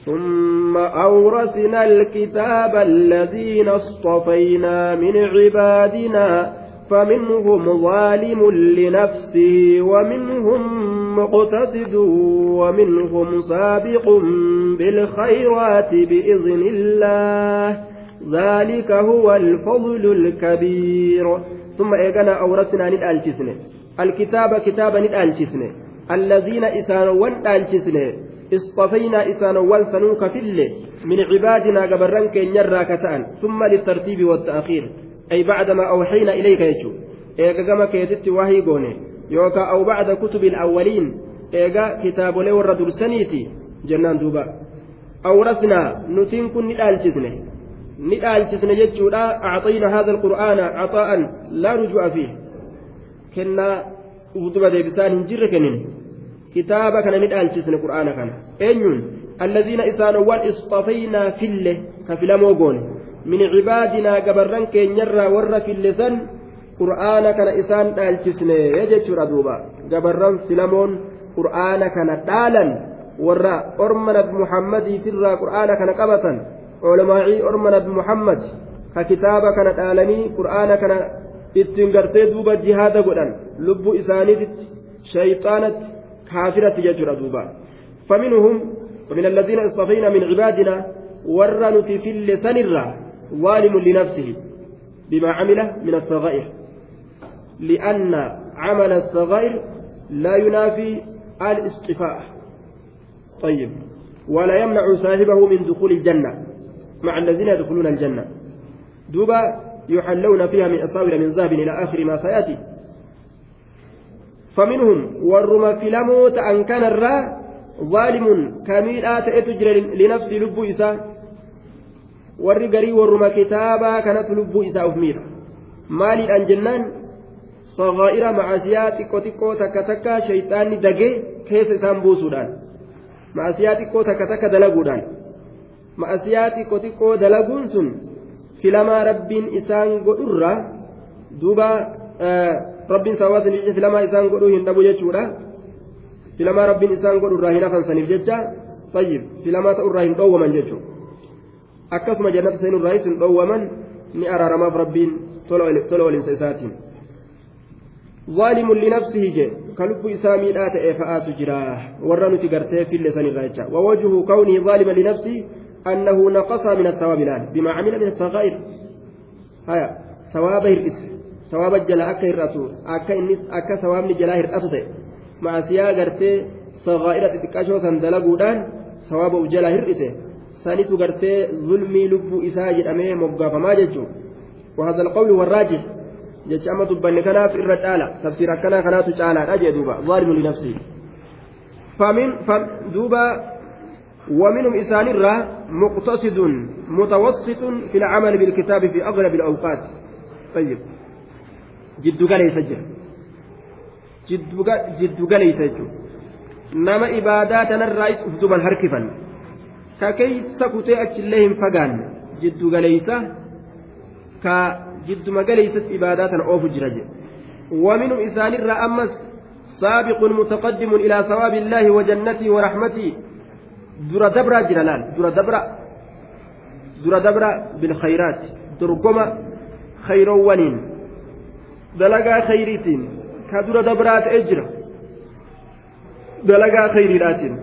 ثم أورثنا الكتاب الذين اصطفينا من عبادنا فمنهم ظالم لنفسه ومنهم مقتصد ومنهم سابق بالخيرات بإذن الله. ذلك هو الفضل الكبير. ثم إيقنا أورثنا ندالجسن الكتاب كتابا ندالجسن الذين إسان وندالجسن اصطفينا إسان والسنوك فille من عبادنا قبرن كين يرى كتان ثم للترتيب والتأخير. أي بعدما أوحينا إليك يجو. إيقا كما كيتت وهي قوني يوكا أو بعد كتب الأولين. إيقا كتاب لي ورد سنيتي. جنان دوبا. أورثنا نتين كن نتالجسنه يجودا أعطينا هذا القرآن عطاء لا رجوع فيه كنا ودوبا ديبسان هنجر كنين kitaaba kana ni dhaalchisne qur'aana kana eenyuun allaziina isaanowwan istafaynaa fille ka filamoo goone min cibaadinaa gabarran keenyarraa warra fillesan qur'aana kana isaan dhaalchisne jechuudha duuba gabarran filamoon qur'aana kana dhaalan warra orma nabi muhammadiitirraa qur'aana kana qabatan olamaa'ii orma nabi muhammad ka kitaaba kana dhaalanii qur'aana kana ittiin gartee duuba jihaada godhan lubbuu isaaniititti shayxaanatti كافرة يجر دوبا. فمنهم ومن الذين اصطفينا من عبادنا ورنت في اللسان ظالم لنفسه بما عمل من الصغائر. لأن عمل الصغائر لا ينافي الاصطفاء طيب. ولا يمنع صاحبه من دخول الجنة. مع الذين يدخلون الجنة دوبا يحلون فيها من أصابر من ذهب إلى آخر ما سيأتي فمنهم ورما فيلموت أن كان الرا ظالم كميل آتئت لنفس لب إساء warruma kitaabaa kanatu lubbuu isaa uf miira maaliidhaan jennaan sagaa'ira macasiyaa xiqqoo xiqqoo takka takka shayxaanni dagee keessa isaan buusuudhaan macasiyaa xiqqoo takka takka dalaguudhaan macasiyaa xiqqoo xiqqoo dalaguun sun filamaa rabbiin isaan godhurra duuba rabbiin sababa saniif filamaa isaan godhuu hin dhabu jechuudha filamaa rabbiin isaan godhu irraa hin hafan saniif jecha tayyib filamaa ta'u irraa hin dhoowwaman jechuudha akkasuma jannata seenuu irraayis hin dhoowwaman ni araaramaaf rabbiin tola waliinsa isaatiin. ظالم لنفسه جي كلب إسامي لا تأفآت جرا ورنت قرتي في اللسان الراجع ووجه كونه ظالما لنفسه أنه نقص من الثواب الآن بما عمل من الصغائر هيا sawaaba jala akka hir'atu akka innis akka sawaabni jalaa hir'atu ta'e maasiyaa gartee sagaa'ira xixiqqashoo san dalaguudhaan sawaaba uf jalaa hir'ite sanitu gartee zulmii lubbuu isaa jedhamee moggaafamaa jechuun وهذا القول والراجح jecha amma dubbanne kanaaf irra caala tafsiir akkanaa kanaatu caalaadha jee duuba zaalimu linafsihi famin duuba ومنهم إسان الرا مقتصد متوسط في العمل بالكتاب في أغلب الأوقات طيب jechuudha nama ibaadaa tanarraayis uf duban harkifan ka keeysa kutee achillee hin fagaanne jiddu galeessa ka jidduma galeessas ibaadaa tana oofu jira jedhe ومنهم إسان أمس سابق متقدم إلى ثواب الله وجنته ورحمته در دبرة جلال در دبرة در دبرة بالخيرات درقمة خيرونين dalagaa khayriitiin ka dura dabraa ta'e jira dalagaa khayriidhaatiin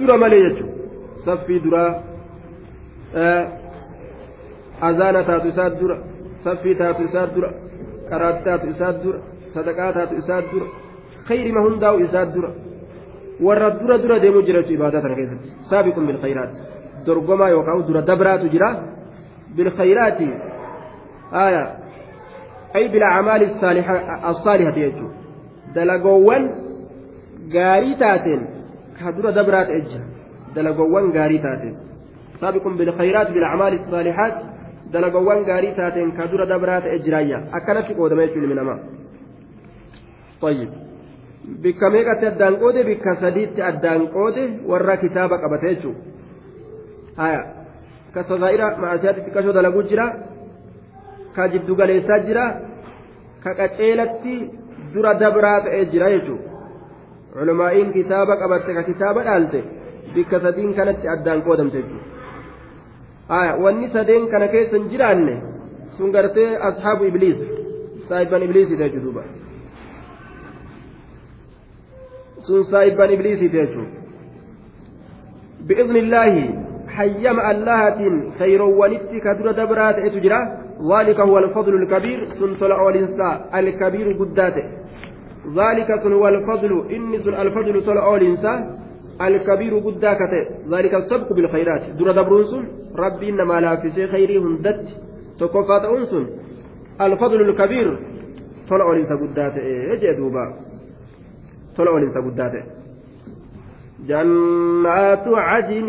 dura malee jechuudha saffii duraa azaana taatu isaa dura saffii taatu isaa dura qaraati taatu isaa dura sadaqaa taatu isaa dura khayrima hundaa'u isaa dura warra dura dura deemuu jira jechuudha ibaadaa kana keessatti. Saabiqun bilkhayraat dorgomaa yookaan dura dabraatu jira. Bilkhayraati aayaa أي بالأعمال الصالحة الصالحة يجو دلقوان غاري تاتين كدورة دبرات إجا دلقوان غاري تاتين سابق بالخيرات بالأعمال الصالحات دلقوان غاري تاتين كدورة دبرات إجرايا أكلت قودة يجو من أمام طيب bikka meeqatti addaan qoode bikka sadiitti addaan qoode warra kitaaba qabate jechuudha haya ka sazaa'ira ma'asiyaatti xiqqashoo dalaguu jira ka jiddu galeessaa jira ka qaceelatti dura dabraa ta'ee jira jechuudha culumaa'iin kitaaba qabatte ka kitaaba dhaalte bikka sadiin kanatti addaan qoodamte jechuudha wanni sadeen kana keessa hin jiraanne sun gartee ashaabu ibliis saahiban ibliisiiti jechuudha sun saahiban ibliisiiti jechuudha bi'izni illaahi hayyama allahaatiin khayroowwanitti ka dura dabraa ta'etu jira ذلك هو الفضل الكبير. سنتل أولنسا الكبير قداته. ذلك سن هو الفضل. إني سن الفضل تل أولنسا الكبير قدا كته ذلك السبق بالخيرات. در دبرون ربي إنما لا في خيري هندت. تكفات أنسن الفضل الكبير طلع ولنسى قدا إيه دوبا طلع ولنسى قدا جنات عدن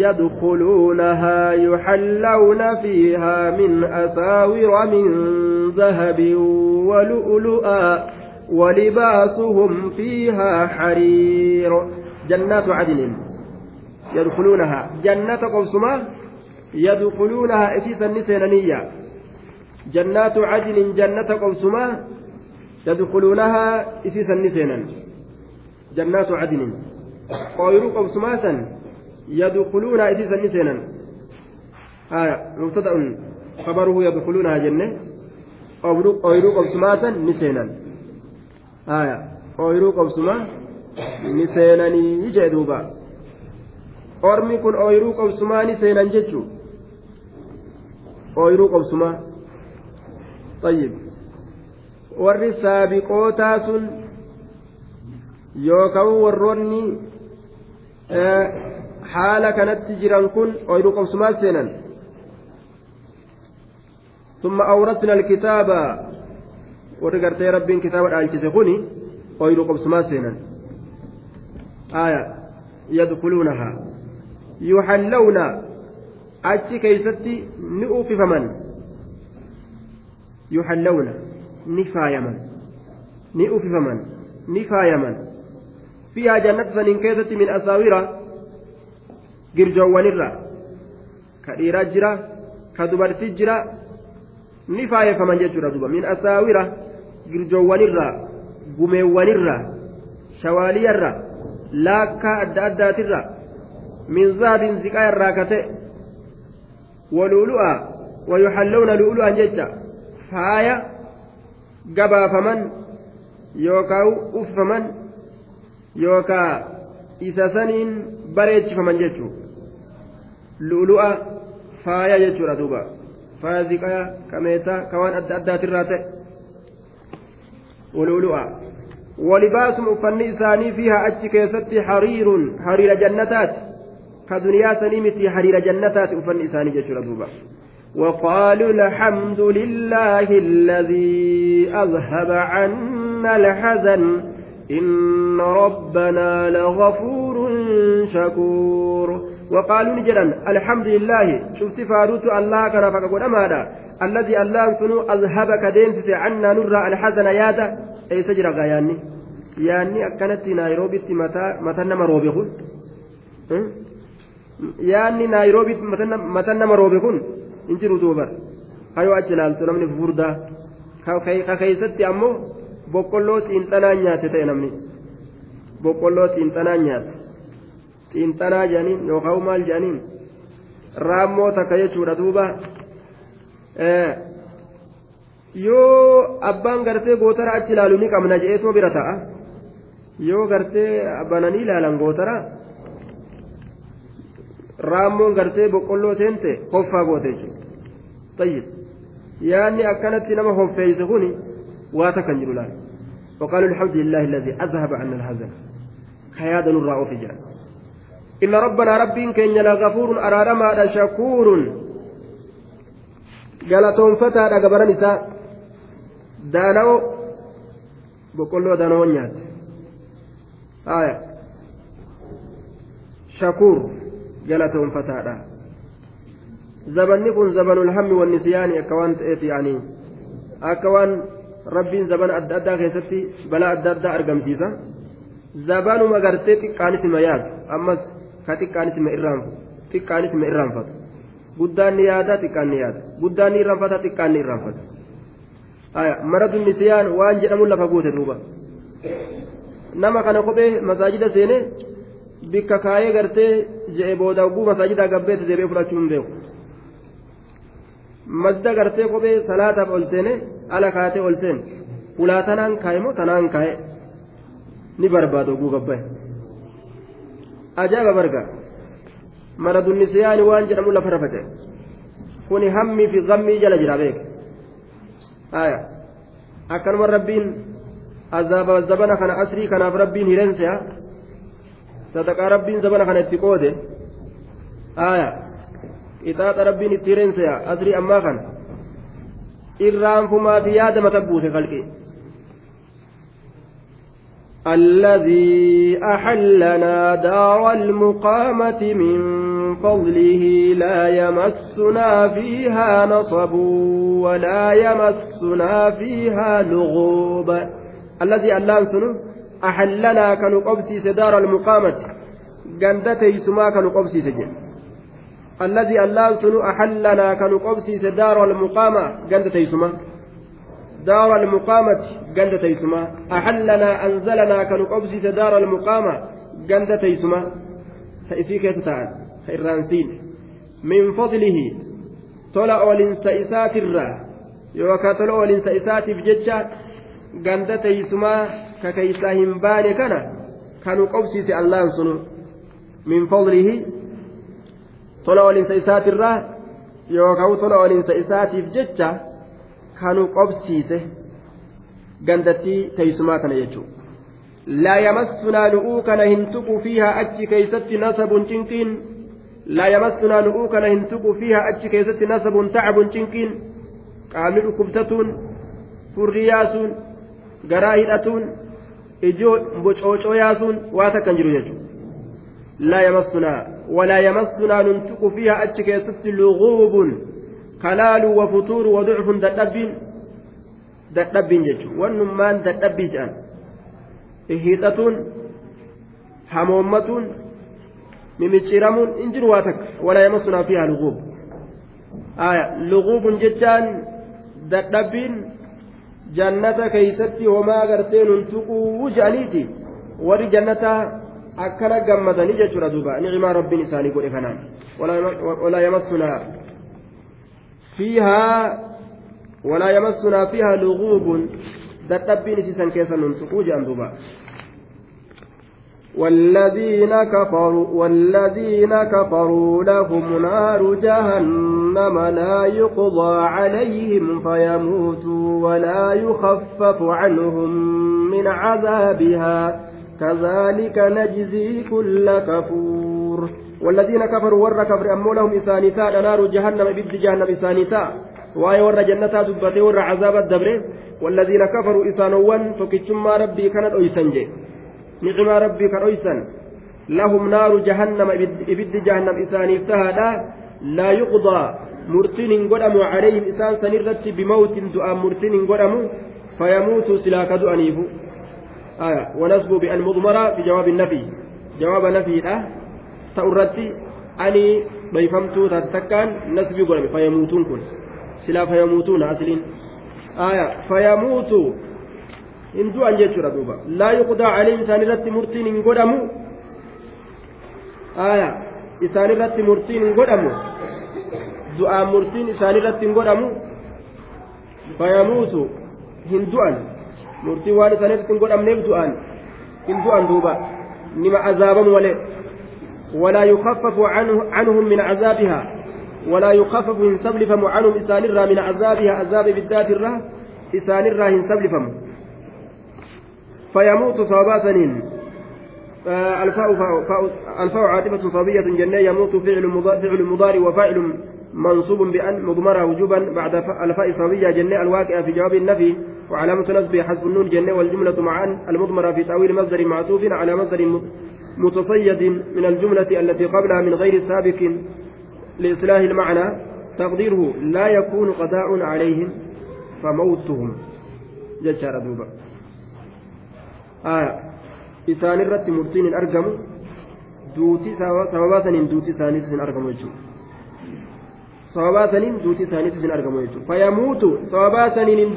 يدخلونها يحلون فيها من أساور من ذهب ولؤلؤا ولباسهم فيها حرير. جنات عدن يدخلونها. جنة قوسما يدخلونها إتيسا نسينانية جنات عدن جنة قوسما يدخلونها إتيسا نسينا جنات عدن isiisan ni seenan haya mubtada'un kabaruhu yadukuluunaha jenne ooyiruu qobsumaasan ni seenan haya ooyiruu qobsuma ni seenanii jee duuba ormi kun ooyiruu qobsumaa ni seenan jechuu ooyiruu qobsumaa طيب warri saabiqootaa sun yookaan warroonni haala kanatti jiran kun ooyiruu qobsumaa seenan ثم أورثنا الكتاب ورقرتي ربين كتاب الأنجز خني ooyiruu qobsumaa seenan آية يدخلونها يحلون ni uufifaman yuhallawna ni faayaman ni uufifaman ni faayaman فيها جنة سنين كيست من أساورة جرجوانirra ka dhiiraa jira ka dubartii jira ni faayefaman jechuudha duba min asaawira girjoowwanirra gumeewwanirra shawaaliyarra laakkaa adda addaatirra min zahabin ziqaa irraa kate waluulu'a wayuxallawna lu'ulu'an jecha faaya gabaafaman yookaa uffaman yookaa isa saniin bareechifaman jechuun lu'lu'a faaya jechuudha duuba faaya ziqaa kameetaa ka waan adda addaatirraa ta'e ولؤلؤا ولباسهم uffanni isaanii fiihaa achi keessatti hariirun hariira jannataati ka duniyaa sanii miti hariira jannataati uffanni isaanii jechuudha duuba وقالوا الحمد لله الذي أذهب عنا الحزن إن ربنا لغفور شكور وقالوا نجدا الحمد لله شفت فاروت الله كان فقد أمانا الذي الله سنو أذهبك دينس عنا نرى الحزن يادا أي سجر غياني yaanni akkanatti naayiroobitti matan nama roobe kun yaanni naayiroobitti matan nama roobe kun hin jiru duuba hayoo achi ilaaltu namni furdaa ka keeysatti ammoo boqqolloo xiinxanaa nyaate ta'e namni boqqolloo xiinxanaa nyaate xiinxanaa jedhaniin yookaan maal jedhaniin raammoo takka jechuudha duuba yoo abbaan gartee gootara achi ilaalu ni qabna je'eetoo bira ta'a yoo gartee bananii ilaalan gootara raammoon gartee boqqolloo seente hoffaa goote jechuudha yaanni akkanatti nama hoffeeyse kuni. واتكن جلال وقالوا الحمد لله الذي أذهب عنا الحزن كيادا نرى أوفجا إن ربنا رب كن لغفور أرارما شكور gabaran isaa daana'oo boqqolloo daana'oo nyaate haya shakuur galatoon fataadha zabanni kun zabanul hammi wannisyaani akka waan ta'eef yaanii akka waan rabbiin zabana adda addaa keessatti balaa adda addaa argamsiisa. Zabanuma gartee xiqqaanis ima yaadu ammas ka xiqqaanis ima irraanfatu xiqqaanis ima irraanfatu guddaan ni yaada xiqqaan ni yaada guddaan ni irraanfata xiqqaan ni irraanfata. Maradu nisiyaan waan jedhamu lafa guute duuba. Nama kana kophee masaajida seene bikka kaayee gartee je'e booda oguu masaajidaa gabbeetti deebi'ee fudhachuu hin beeku madda gartee kophee salaataaf ol seene ala kaatee ol seen ulaa tanaan kaaye moo tanaan kaaye ni barbaada oguu gabbaye ajaa'iba barga mara dunnisiyaani waan jedhamu lafa rafate kuni hammii fi gammii jala jira beeke haya akkanuma rabbiin azaaba zabana kana asrii kanaaf rabbiin hireenseya sadaqaa rabbiin zabana kana itti qoode aya qixaaxa rabbiin itti reenseya asrii ammaa kana irraanfumaati yaada mata buuse qalqi الذي أحلنا دار المقامة من فضله لا يمسنا فيها نصب ولا يمسنا فيها لغوب الذي ألان سنو أحلنا كنقبسي دار المقامة قندتي سما كنقبسي سجن الذي ألان سنو أحلنا كنقبسي دار المقامة قندتي سما دار المقامة قند تيسما أحلنا أنزلنا كنقبسي دار المقامة قند تيسما فإفيك يتتعال فإرانسين من فضله tola oolinsa isaatirraa yookaan tola oolinsa isaatiif jecha ganda teeysumaa ka keeysaa hin baane kana kanu qobsiise allaan sunu min fadlihi tola oolinsa isaatirraa yookaan tola oolinsa isaatiif jecha kanu qobsiise gandattii teeysumaa kana jechuudha. لا يمسنا لؤوكنا هنتق فيها أتش كيست نسب تنكين لا يمسنا لؤوكنا هنتق فيها أتش كيست نسب تعب تنكين قامل كبتتون فرياسون قراهدتون إجو بوشوشو ياسون واتكن جرو لا يمسنا ولا يمسنا ننتق فيها أتش كيست لغوب kalaaluu wa futuuru wa ducfun dadhabbiin dadhabbiin jechuun wannummaan dadhabbii jedhan hiixatuun hamoommatuun mimicciiramuun in jiru waa takka walaa yamassunaa fiihaa luguub aya luguubun jechaan dadhabbiin jannata keeysatti homaa gartee akkana gammadanii jechuudha duuba ni'imaa rabbiin isaanii godhe kanaan walaa yamassunaa فيها ولا يمسنا فيها لغوب dadhabbiin isiisan keessa nun tuquu jedhan duuba والذين كفروا والذين كفروا لهم نار جهنم لا يقضى عليهم فيموتوا ولا يخفف عنهم من عذابها كذلك نجزي كل كفور. والذين كفروا ور كفر أمو لهم إسانيتا نار جهنم بد جهنم إسانيتا. واي ور جنتا دبتي ور عذاب الدبر. والذين كفروا إسانوان فكتشما ربي كانت أيسنجي نعم ربي كأيسن لهم نار جهنم بد جهنم إسانيتا. لا يقضى. مرتين قدم عليهم إسان سنرت بموت دعاء مرتين قدم فيموتوا سلاك دؤنيف آية ونسبوا بأن مضمرة في جواب النفي جواب نفي أه ta'urratti ani dhoyfamtuu taate takkaan nasbii godhame fayyamuutuun kun silaa fayyamuutuun asliin aya fayyamuutu hin du'an jechuudha duuba laa yuqdaa caliim isaan irratti murtiin hin godhamu aya isaan irratti murtiin hin godhamu du'aan murtiin isaan irratti hin godhamu fayyamuutu murtiin waan isaan irratti hin godhamneef du'an hin du'an duuba. Nima azaabamu malee. ولا يخفف عنه عنهم من عذابها ولا يخفف إن سبلفم عنهم إسان الرا من عذابها عذاب بالذات الرا إسان الرا إن سبلفم فيموت صوابا الفاء الفاء عاطفة صبية جنة يموت فعل مضارع فعل مضارع وفاعل منصوب بأن مضمرة وجوبا بعد الفاء صبية جنة الواقع في جواب النفي وعلامة نصب حذف النون جنة والجملة معا المضمرة في تأويل مصدر معطوف على مصدر متصيد من الجملة التي قبلها من غير سابق لإصلاح المعنى. تقديره لا يكون قضاء عليهم فموتهم. جشار دوبا آية. إسان الرت مرتين أرقم. دوتي سببا سنين دوتي سانيس أرقم يجو sababaa saniin duutii isaaniitu isin argamu jechuudha fayamuutu sababaa saniin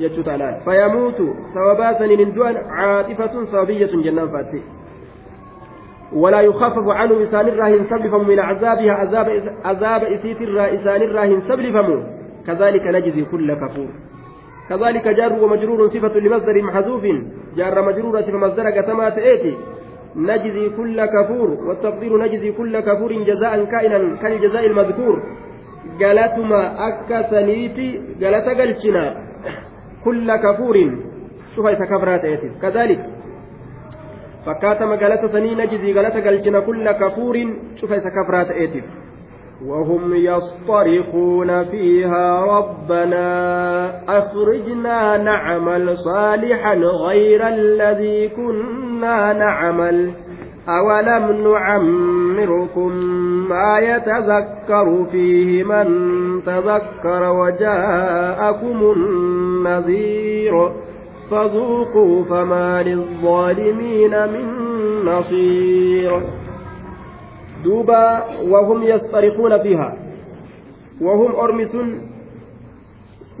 jechuudha laal fayamuutu sababaa saniin hin du'an caaxifatun sababiyyatun jennaan ولا يخفف عنه إسان الراهن سبلفم من عذابها عذاب عذاب إسيت إسان الراهن سبلفم كذلك نجزي كل كفور. كذلك جار ومجرور صفة لمصدر محذوف. جار مجرورة فمصدر كتما تأتي نجزي كل كفور. والتقدير نجزي كل كفور جزاء كائنا كالجزاء المذكور. قالتما أكا سنيتي قالت قلتنا كل كفور شوف كفرات كذلك fakkaatama galata sanii najzii galata galchina kulla kafuuriin cufa isa kafraa ta'eetiif وهم يصطرخون فيها ربنا أخرجنا نعمل صالحا غير الذي كنا نعمل أولم نعمركم ما يتذكر فيه من تذكر وجاءكم النذير فذوقوا فما للظالمين من نصير دوبا وهم يصطرخون فيها. وهم أرمس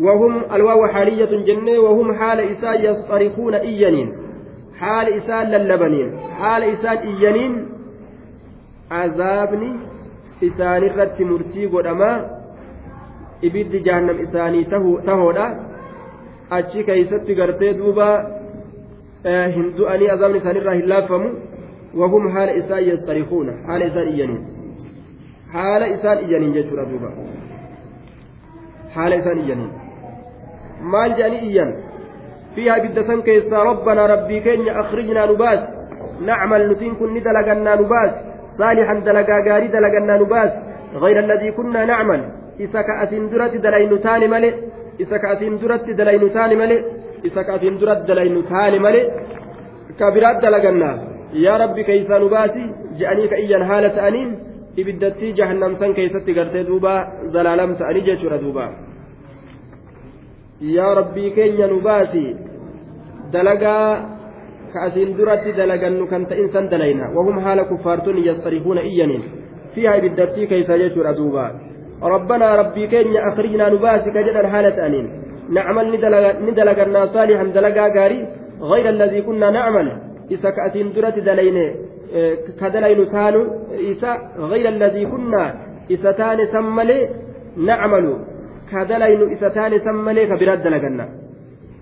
وهم الواو حالية جنة وهم حال إساء يصطرخون إيانين. إساء للبنين حال إساء إيانين عذابني إسان الرت مرتي قدما ibiddi jahannam isaanii tahoodha achi keeysatti gartee duuba hin du'anii azaabni isaanirraa hin laaffamu وهم حال إسان يصطرخون حال إسان إيانين. حال إسان إيانين جدّر دوبا. حال إسان إيانين. maal jedhanii iyyan rabbii keenya akhrijnaa nu baas nacmal nutiin kun ni dalagannaa nu baas saalixan dalagaa gaarii dalagannaa nu baas غير الذي كنا نعمل إذا كأسين درت دلين تاني ملئ إذا كأسين درت دلين تاني ملئ إذا كأسين درت دلين تاني ملئ كبرات دلغنا يا ربي كيف نباسي جأني كأيا حالة أنين ibiddatti jahannam san keessatti gartee duuba zalaalam ta'anii jechuudha duuba yaa rabbii keenya nu baasi dalagaa ka asiin duratti dalagannu kan ta'in san dalayna. Wahum haala kuffaartonni yastarihuuna iyyaniin. Fiiha ibiddattii keeysa jechuudha duuba. ربنا ربي كينيا أخرجنا نباسك جدا حالة أنين نعمل ندلقنا صالحا دلقا قاري غير الذي كنا نعمل إذا كأتين درت دلين كدلين تانو إذا غير الذي كنا إذا تاني سملي نعمل كدلين إذا تاني سملي كبرات دلقنا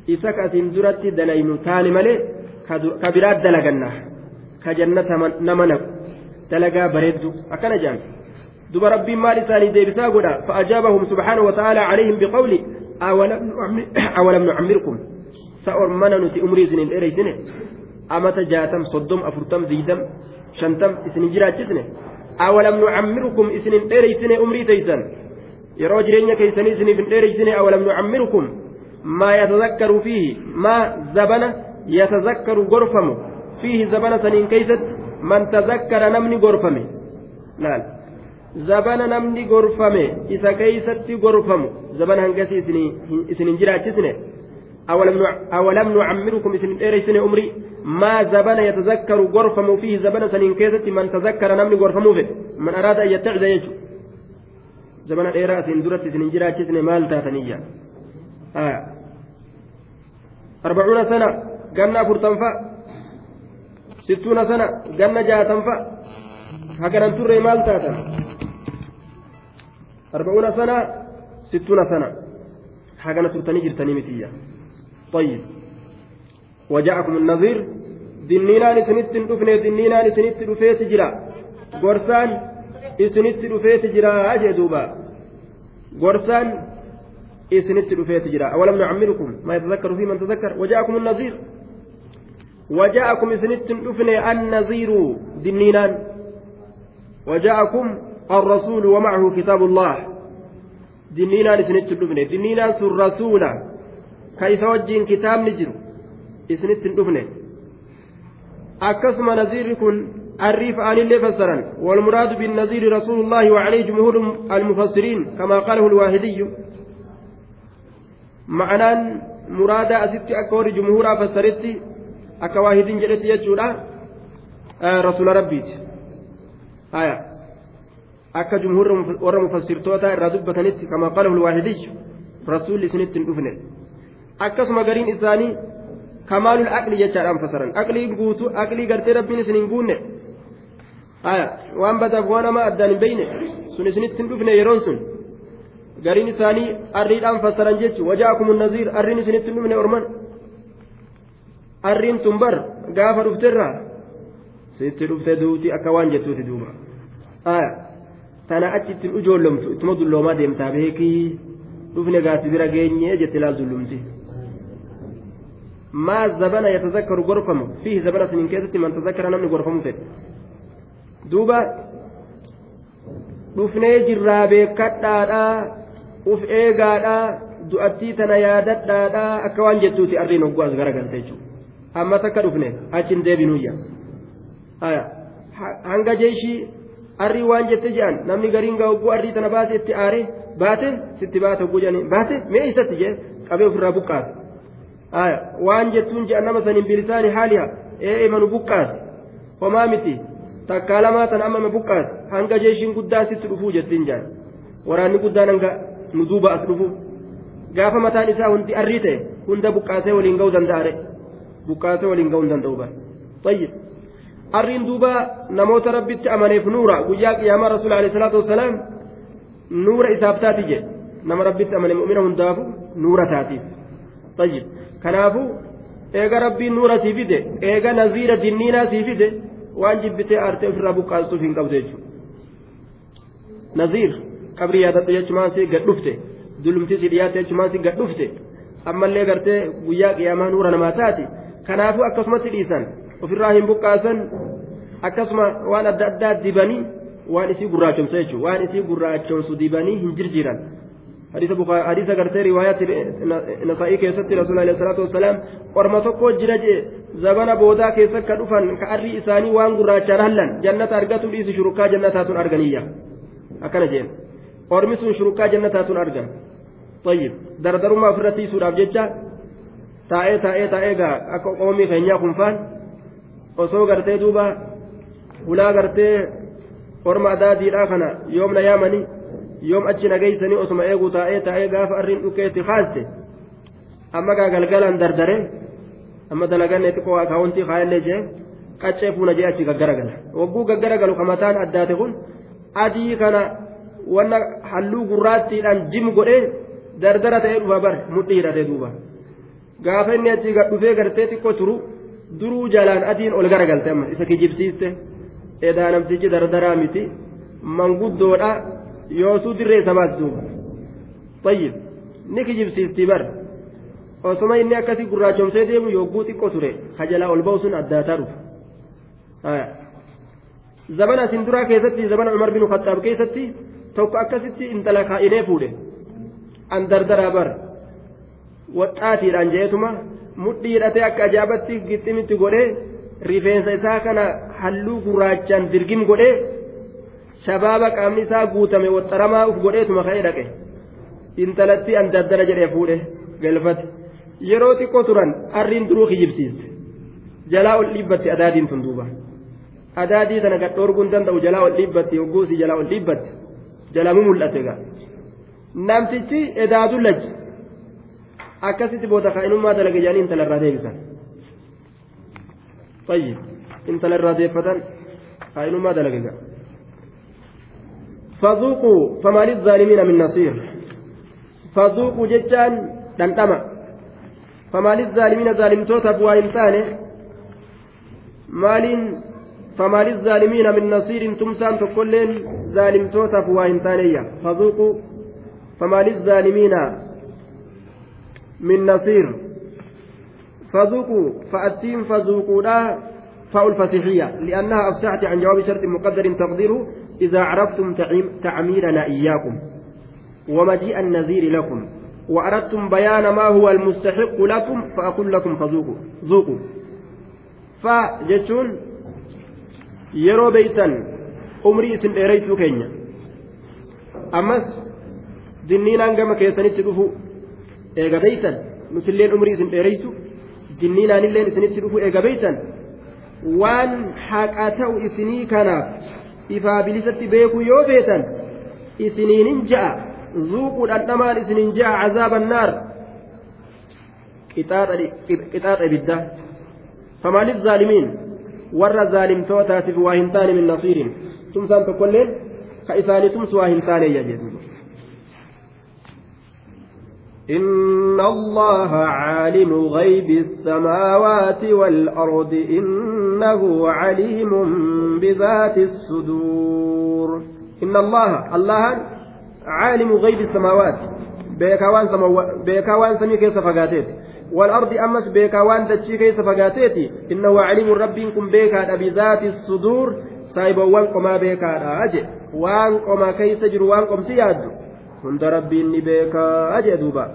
إذا كأتين درت دلين تاني ملي كبرات دلقنا كجنة نمنك دلقا بريد أكنا جانب دوب ربي مال ثاني ديبسا قدا فأجابهم سبحانه وتعالى عليهم بقوله أولم, أولم نعمركم سأرمنا نتي أمري سنين إيري سنين أما تجاتم صدم أفرتم زيدم شنتم إسنين جرات جسنين أولم نعمركم إسنين إيري سنين أمري تيسن يرو جرين كيسنين سنين إيري سنين أولم نعمركم ما يتذكر فيه ما زبن يتذكر غرفمه فيه زبن سنين كيست من تذكر نمني غرفمه نعم gorfame isa keeysatti gorfamu zabana hangasi isin hin jiraachisne awalam nucammirukum isin dheereysine umrii maa zabana yatazakkaru gorfamu fiihi zabana saniin keessatti man tazakkara namni gorfamuu fedhe man araada an yattacida jechu zabana dheeraa isin duratti isin hin jiraachisne maal taataniyya arbacuuna sana ganna afurtanfa sittuuna sana ganna jaatanfa haganan turre maal taatan أربعون سنة ستون سنة حاجة ترتني جرتني متية طيب وجاءكم النظير دنينان سنت دفنه دنينان سنت دفيت جرا غرسان سنت دفيت جرا أجي دوبا غرسان سنت دفيت جرا. أولم نعمركم ما يتذكر فيه من تذكر؟ وجاءكم النظير وجاءكم سنت دفنه النظير دنينان. وجاءكم الرسول ومعه كتاب الله. دنينا لسنت الدفنة دنينا رسولا كيف وجين كتاب نجر؟ إسنت الدفنة أكسم نذير كن الريف عن اللي فسرا. والمراد بالنذير رسول الله وعليه جمهور المفسرين كما قاله الواهدي. معنى مراد أسبت أكور جمهورا فسرت أكواهد جلت يجولا آه رسول ربيت آية akka jumhurra warra mufassirtoota irraa dubbatanitti kama qalahu lwaahidiy rasuulli isinitti hin dhufne akkasuma gariin isaanii kamaalul aqli jechaadhaan fasaran aqlii guutu aqlii gartee rabbiin isin hin guunne aya waan badaaf waan nama addaan hin beyne sun isinitti hin dhufne yeroon sun gariin isaanii arriidhaan fasaran jechu wajaakum naziir arriin isinitti hin dhufne orman arriin tun bar gaafa dhufterraa sitti dhufte duuti akka waan jettuuti duuba aya tana achi ittiin ujoollomtu ittuma dulloomaa deemtaa beekii dhufne gaasi bira geenye jette laal dullumti maa zabana yatazakkaru gorfamu fiihi zabana sinin keessatti man tazakkara namni gorfamu fedhe duuba dhufnee jirraa beekadhaadhaa uf eegaadhaa du'attii tana yaadadhaadhaa akka waan jettuuti arriin hogguu as garagalte jechuudha amma takka dhufne achiin deebinuyya hanga jeeshii arrii waan jette jedhan namni gariin gaa hogguu arrii tana baase itti aare baate sitti baate hogguu jedhanii baate mee isatti jee qabee ofirraa buqqaase waan jettuun jedhan nama saniin bilisaani haaliha ee imanu buqqaase homaa miti takkaa lamaa tan amma buqqaase hanga jeeshiin guddaa sitti dhufuu jettiin jedhan waraanni guddaan hanga nu duuba as dhufu. Gaafa mataan isaa hundi arrii ta'e hunda buqqaasee waliin ga'uu danda'are buqqaasee waliin ga'uu hin danda'u bara tayyib. Arriin duuba namoota rabbitti amaneef nuura. Guyyaa qiyaamaa rasuul alayhi salaatu wasalaam nuura isaaf taati jedhe nama rabbitti amane mu'mina hundaafu nuura taatiif. Tayyib. Kanaafu eega rabbiin nuura sii fide eega naziira jinniinaa sii fide waan jibbitee aartee ofirraa buqqaastuuf hin qabdu jechuudha qabrii yaadadhu jechumaan si gad dhufte dulumti si dhiyaatte jechumaan si gad dhufte ammallee gartee guyyaa qiyaamaa nuura namaa taati kanaafuu akkasumatti dhiisan ofirraa hin buqqaasan akkasuma waan adda addaa dibanii waan isii gurraachomsa jechuudha waan isii gurraachomsu dibanii hin jirjiiran gartee riwaayaatti nasaa'ii keessatti rasuula alayhi salaatu wasalaam qorma tokko jira jee zabana boodaa keessa ka dhufan ka arrii isaanii waan gurraachaan hallan jannata argatu dhiisu shurukkaa jannataa sun arganiyya akkana jeen ormi sun shurukaa jannataatun argama. Tayyib. Dardarummaa ofirra tiisuudhaaf jecha taa'ee taa'ee taa'ee gaa akka qoomii keenyaa kunfaan osoo gartee duuba hulaa gartee orma adaadiidhaa kana yoom na yaamanii yoom achi nageeysanii osuma eeguu taa'ee taa'ee gaafa arriin dhukeetti haaste amma gaa galgalaan dardare amma dalaganne xiqqoo akaawuntii kaayallee jee qaccee fuuna jee achi gaggaragala wagguu gaggaragalu ka mataan addaate kun adii kana halluu gurraattiidhaan jim godhee dardara ta'ee dhufa bar mudhii hidhatee duuba gaafa inni achi gad dhufee gartee xiqqoo turu duruu jalaan adiin ol garagalte amma isa kijibsiiste edaa namtichi dardaraa miti manguddoodha yoosuu dirree sabaas duuba tayyib ni kijibsiistii bar osuma inni akkasii gurraachomsee deemu yogguu xiqqoo ture kajalaa ol ba'u sun addaataa dhufa zabana asin duraa keessatti zabana umar bin khattaab keessatti tokko akkasitti intala kaa'inee fuudhe an dardaraa bar waxxaatiidhaan jeetuma mudhii hidhatee akka ajaa'ibatti gixximitti godhee rifeensa isaa kana halluu gurraachaan dirgim godhee shabaaba qaamni isaa guutame waxxaramaa uf godheetuma ka'ee dhaqe intalatti an dardara jedhee fuudhe galfate yeroo xiqqoo turan arriin duruu kijibsiiste jalaa ol dhiibbatti adaadiin tun duuba adaadii tana gad dhoorguun danda'u jalaa ol dhiibbatti hogguusii jalaa ol dhiibbatti jalaa mu mul'ate gaa namtichi edaadu lachi akkasitti booda kaa'inummaa dalage jedhanii intala irraa deebisan طيب intala irraa deeffatan kaa'inummaa dalage gaa فذوقوا فما للظالمين من نصير فذوقوا جتان دندما فما للظالمين ظالم توتا بوان ثاني مال فما للظالمين من نصير تمسان تقولين ظالم توتا بوان ثانية فذوقوا فما للظالمين من نصير. فذوقوا فأتين فذوقوا لا فاء الفسيحية لأنها أفسحت عن جواب شرط مقدر تقديره إذا عرفتم تعميرنا إياكم ومجيء النذير لكم. وأردتم بيان ما هو المستحق لكم فأقول لكم فذوقوا. ذوقوا. فجتون yeroo beeytan umrii isin dheereysuu keenya. Ammas dinniinaan gama keessanitti dhufu eega beeytan nusilleen umrii isin dheereysu dinniinaanilleen isinitti dhufu eega beeytan waan haqaa ta'u isinii kanaaf ifaa bilisatti beekuu yoo beetan isiniinin ja'a zuuquu dhandhamaan isiniin ja'a cazaaban naar. Qixaaxa ibidda. Famaaliif zaalimiin? Warra zaalimtootaatiif waa hin taane min nasiirin tumsaan tokkolleen ka isaanii tumsu waa hin taaneeyya jedhuudha إن الله عالم غيب السماوات والأرض إنه عليم بذات الصدور إن الله الله عالم غيب السماوات waan samii keessa fagaateeti والأرض أمس بيكا وان دتشي كيس فقاتيتي. إنه عليم ربي كن بيكا بذات الصدور. سايبا وان قما بيكا أجي وان قما كيس جر وان قم سياد. هند ربي إني بيكا أجي دوبا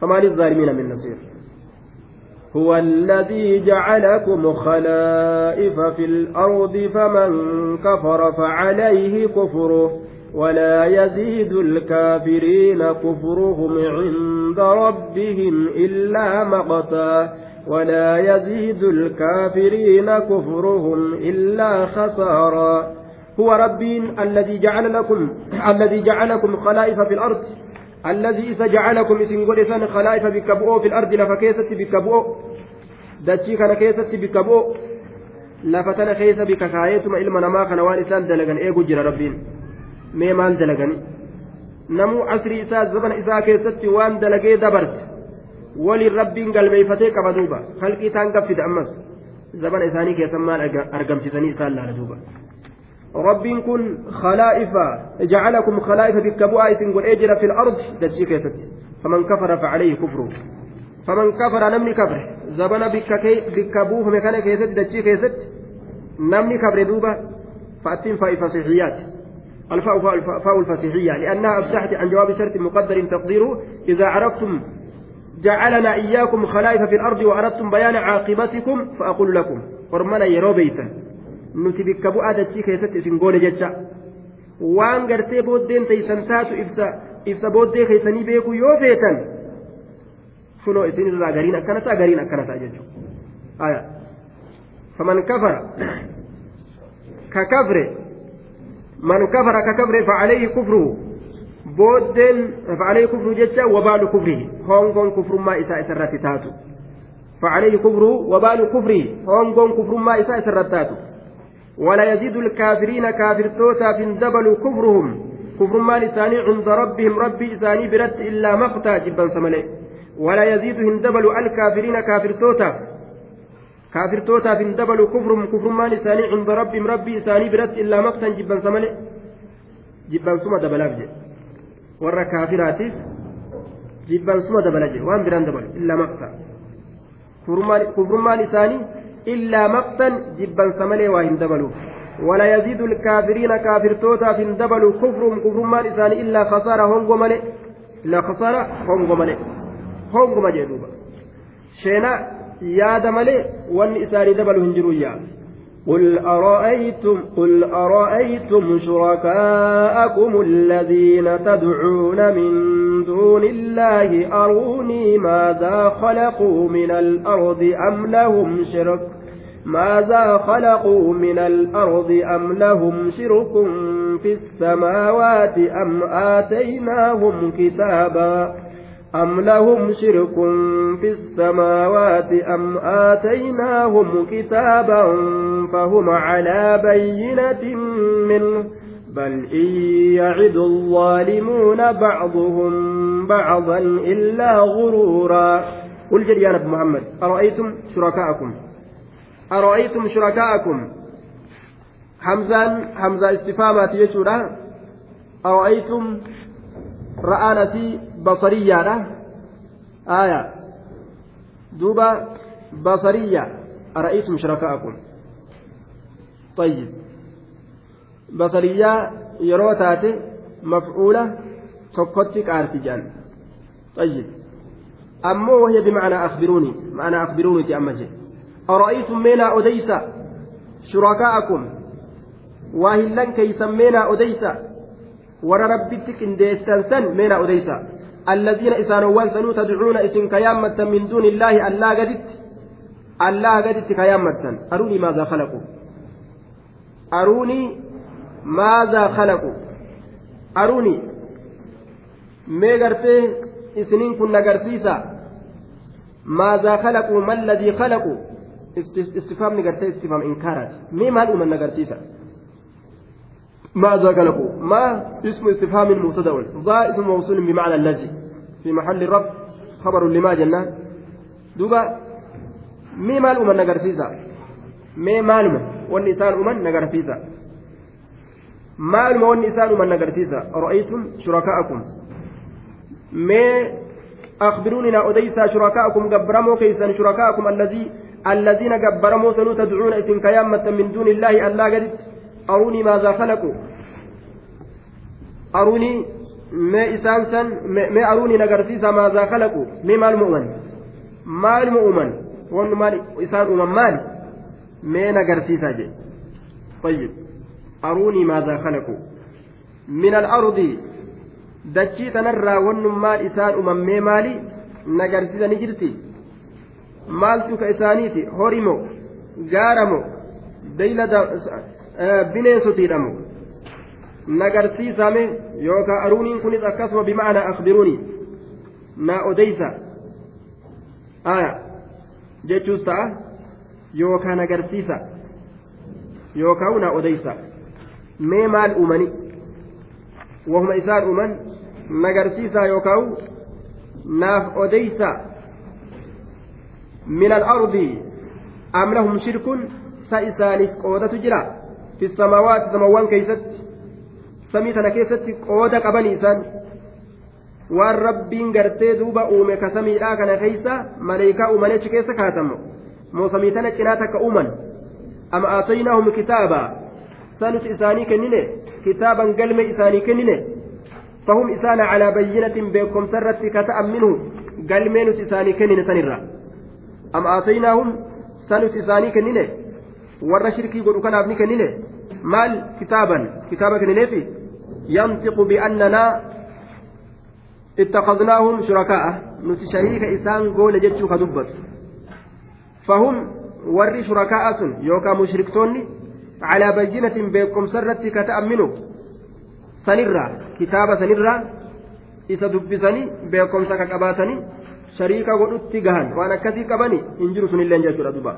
فما للظالمين من نصير. هو الذي جعلكم خلائف في الأرض فمن كفر فعليه كفره. ولا يزيد الكافرين كفرهم عند ربهم إلا مقتا ولا يزيد الكافرين كفرهم إلا خسارا. هو ربي الذي جعل لكم الذي جعلكم خلائف في الأرض. الذي إذا جعلكم قد خلائف بكبؤ في الأرض لفكيسة بكبؤ دتشي كان كيسة بكبؤ لفتنا كيسة بككايتما إلما نما كان وان إسان دلغن إيقو جرى ربين. Mee maal dalagani namuu asrii isaa zabana isaa keessatti waan dalagee dabarte waliin rabbiin galmeeyfatee qaba duuba halqii isaan gaffite ammas zabana isaanii keessan maal argamsiisanii isaan laala duuba rabbiin kun khalaa'ifa jacalakum khalaa'ifa bikka bu'aa isin godhee jira fil ardi dachii keessatti faman kafara facalayhi kufru faman kafara namni kafre zabana bikka buufame kana keessatti dachii keessatti namni kafre duuba fa'attiin faa'i fasixiyyaati الفاء فاء الفسيحية لأنها أفتحت عن جواب شرط مقدر تقديره إذا عرفتم جعلنا إياكم خلائف في الأرض وأردتم بيان عاقبتكم فأقول لكم ورمنا يرو بيتا nuti bikka bu'aa dachii keessatti isin goone jecha waan gartee booddeen teeysan taatu ibsa ibsa booddee keessanii beekuu yoo feetan kunoo isin irraa gariin akkana ta'a gariin akkana ta'a jechuudha faman kafara ka kafre من كفر ككفر فعليه كفره. بودن فعليه كفر جتا وبال كفره. هون كون كفر ما إساء سرت تاتو. فعليه كفره وبال كفره. هون كون كفر ما إساء سرت تاتو. ولا يزيد الكافرين كافر توتا دبل كفرهم. كفر ما لساني عند ربهم. ربي إساني برد إلا مقتا جبا سملي. ولا يزيدهم دبل الكافرين كافر توتا. Kaafirtootaaf hin dabalu kufrum kufrummaan isaanii cunda rabbiim rabbii isaanii biratti illaa maqtan jibbansa male jibbansuma dabalaaf jedhe warra kaafiraatiif jibbansuma dabala jedhe waan biraan dabalu illaa maqta kufrummaan isaanii illaa maqtan jibbansa malee waa hin dabaluuf ولا يزيد الكافرين كافر توتا في دبل كفرهم كفر ما لسان إلا خسارة هونغو ملي إلا خسارة هونغو ملي هونغو شينا yaada malee wanni isaanii dabalu hin jiru yaa قل أرأيتم قل أرأيتم شركاءكم الذين تدعون من دون الله أروني ماذا خلقوا من الأرض أم لهم شرك؟ ماذا خلقوا من الأرض أم لهم شرك في السماوات أم آتيناهم كتابا؟ أم لهم شرك في السماوات أم آتيناهم كتابا فهم على بينة منه بل إن يعد الظالمون بعضهم بعضا إلا غرورا. قل جل يا محمد أرأيتم شركاءكم؟ أرأيتم شركاءكم؟ حمزان حمزة استفهامات يشورا أرأيتم رآنتي بصرية آية. دوبا بصرية. أرأيتم شركاءكم؟ طيب. بصرية يروتاتي مفعولة tokkotti qaartijaan طيب. أمو وهي بمعنى أخبروني معنى أخبروني تأمجي أرأيتم مينا أديسا شركاءكم. واهلا كي سمينا أديسا warra rabbitti qindeessan san meena odeysa الذين إسانوان سنو تدعون إسن كيامة من دون الله الله قدت الله قدت كيامة أروني ماذا خلقوا أروني ماذا خلقوا أروني mee gartee isiniin kun nagarsiisa maazaa khalaquu ma alladii khalaquu istifaamni gartee istifaam inkaaraati mee maal uuman nagarsiisa ماذا قلقوا ما اسم استفهام مبتدا ذا اسم موصول بمعنى الذي. في محل رفع خبر لما جنة. دوبا مي مال أمن نقرسيسا مي مال والنسان أمن نقرسيسا مال والنسان أمن نقرسيسا رأيتم شركاءكم؟ مي أخبروني نا أديسا شركاءكم قبرموا كيسا شركاءكم الذي الذين قبرموا سنو تدعون إسن كيامة من دون الله ألا قدت. أروني ماذا خلقوا؟ أروني ما إسان سن ما أروني نقرسيسا ماذا خلقوا؟ مما المؤمن ما المؤمن وأن مال إسان أمم مال. ما نقرسيسا جي. طيب. أروني ماذا خلقوا؟ من الأرض dachii tanarraa wannummaan isaan umammee maali nagarsiisanii jirti maaltu ka isaaniiti horimo gaaramo beeylada bineensotiidhamo nagarsiisame yookaan aruuniin kunis akkasuma bima'ana akbiruuni naa odeysa aya jechuus ta'a yookaan nagarsiisa yookaan naa odeysa mee maal uumani wahuma isaan uuman nagarsiisaa yookaan naaf odeysa min al-ardi am lahum shirkun sa isaaniif qoodatu jira fi samaawaati samawwan keeysatti samii tana keessatti qooda qabanii isaan waan rabbiin gartee duuba uume ka samiidhaa kana keeysa maleeykaa uumanii achi keessa kaatamu moo samii tana cinaa takka uuman am aataynaahum kitaaba sanuti isaanii kennine kitaaban galme isaanii kennine فهم إسان على بينة بكم سرت كتأمنه قال مينوس إساني كنين سنرا أم آتيناهم سنوس إساني كنين ور شركي قل كان أبني كنين مال كتابا كتابا كنين في ينطق بأننا اتخذناهم شركاء نتي شريك إسان قول جتشو كدبت فهم ور شركاء سن يوكا مشركتوني على بينة بكم سرت كتأمنه sanirraa kitaaba sanirraa isa dubbisanii beekumsa ka qabaatanii shariika godhutti gahan. Waan akkasii qabani hin jiru sunillee jechuudha duba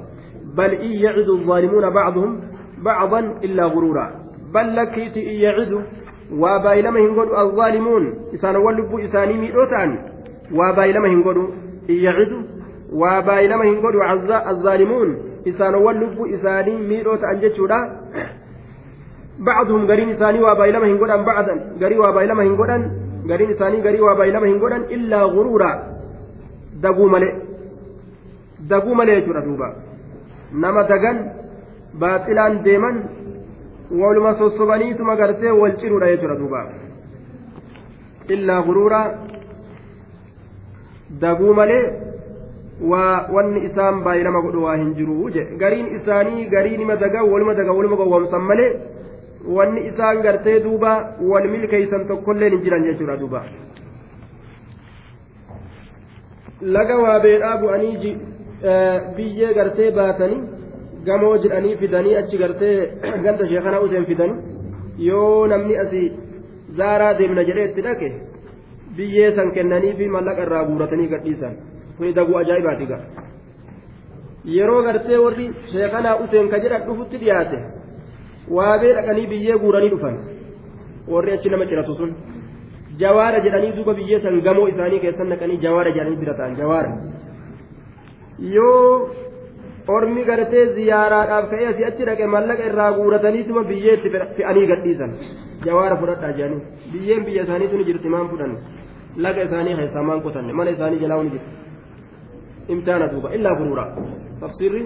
bal in yacidu الظالمون بعضهم بعضا إلا غرورا. بل لكيت إن يعدوا وبايلما هنقولوا الظالمون. إسان ولبوا إساني ميئوتان وبايلما هنقولوا إن يعدوا وبايلما هنقولوا الظالمون. إسان ولبوا إساني ميئوتان جتشورا بعضهم قرين إساني وبايلما هنقودان بعضا. قري وبايلما هنقودان قرين إساني قري وبايلما هنقودان إلا غرورا. دقو ملئ دقو ملئ جرى دوبا نما دقن باطلان ديمن ولما سوسبانيتما قرتي والجرورا يجرى دوبا إلا غرورا دقو ملئ waa wanni isaan baay'inama godhu waa hin jiru je gariin isaanii garii nima daga waluma daga waluma gowwamsan malee wanni isaan gartee duuba wal milkeeysan tokkolleen hin jiran jechuudha duuba laga waa beedhaa bu'anii biyyee gartee baatanii gamoo jedhanii fidanii achi gartee ganda sheekana useen fidanii yoo namni asii zaaraa deemna jedhee itti dhaqe biyyee san kennanii fi mallaqa irraa guuratanii gadhiisan kuni daguu ajaa'ibaati gaa yeroo gartee warri sheekanaa useen ka jedhan dhufutti dhiyaate waabee dhaqanii biyyee guuranii dhufan warri achi nama ciratu sun jawaara jedhanii duuba biyyee san gamoo isaanii keessan naqanii jawaara jedhanii bira ta'an jawaara yoo ormi gartee ziyaaraadhaaf ka'ee asii achi dhaqe mallaqa irraa guurataniituma biyyeetti fe'anii gadhiisan jawaara fudhadhaa jedhanii biyyeen biyya isaaniitu ni jirti maan fudhanne laga isaanii keessaa maan qotanne mana isaanii jalaa ni jirti imtihaana duuba illaa guruura tafsiirri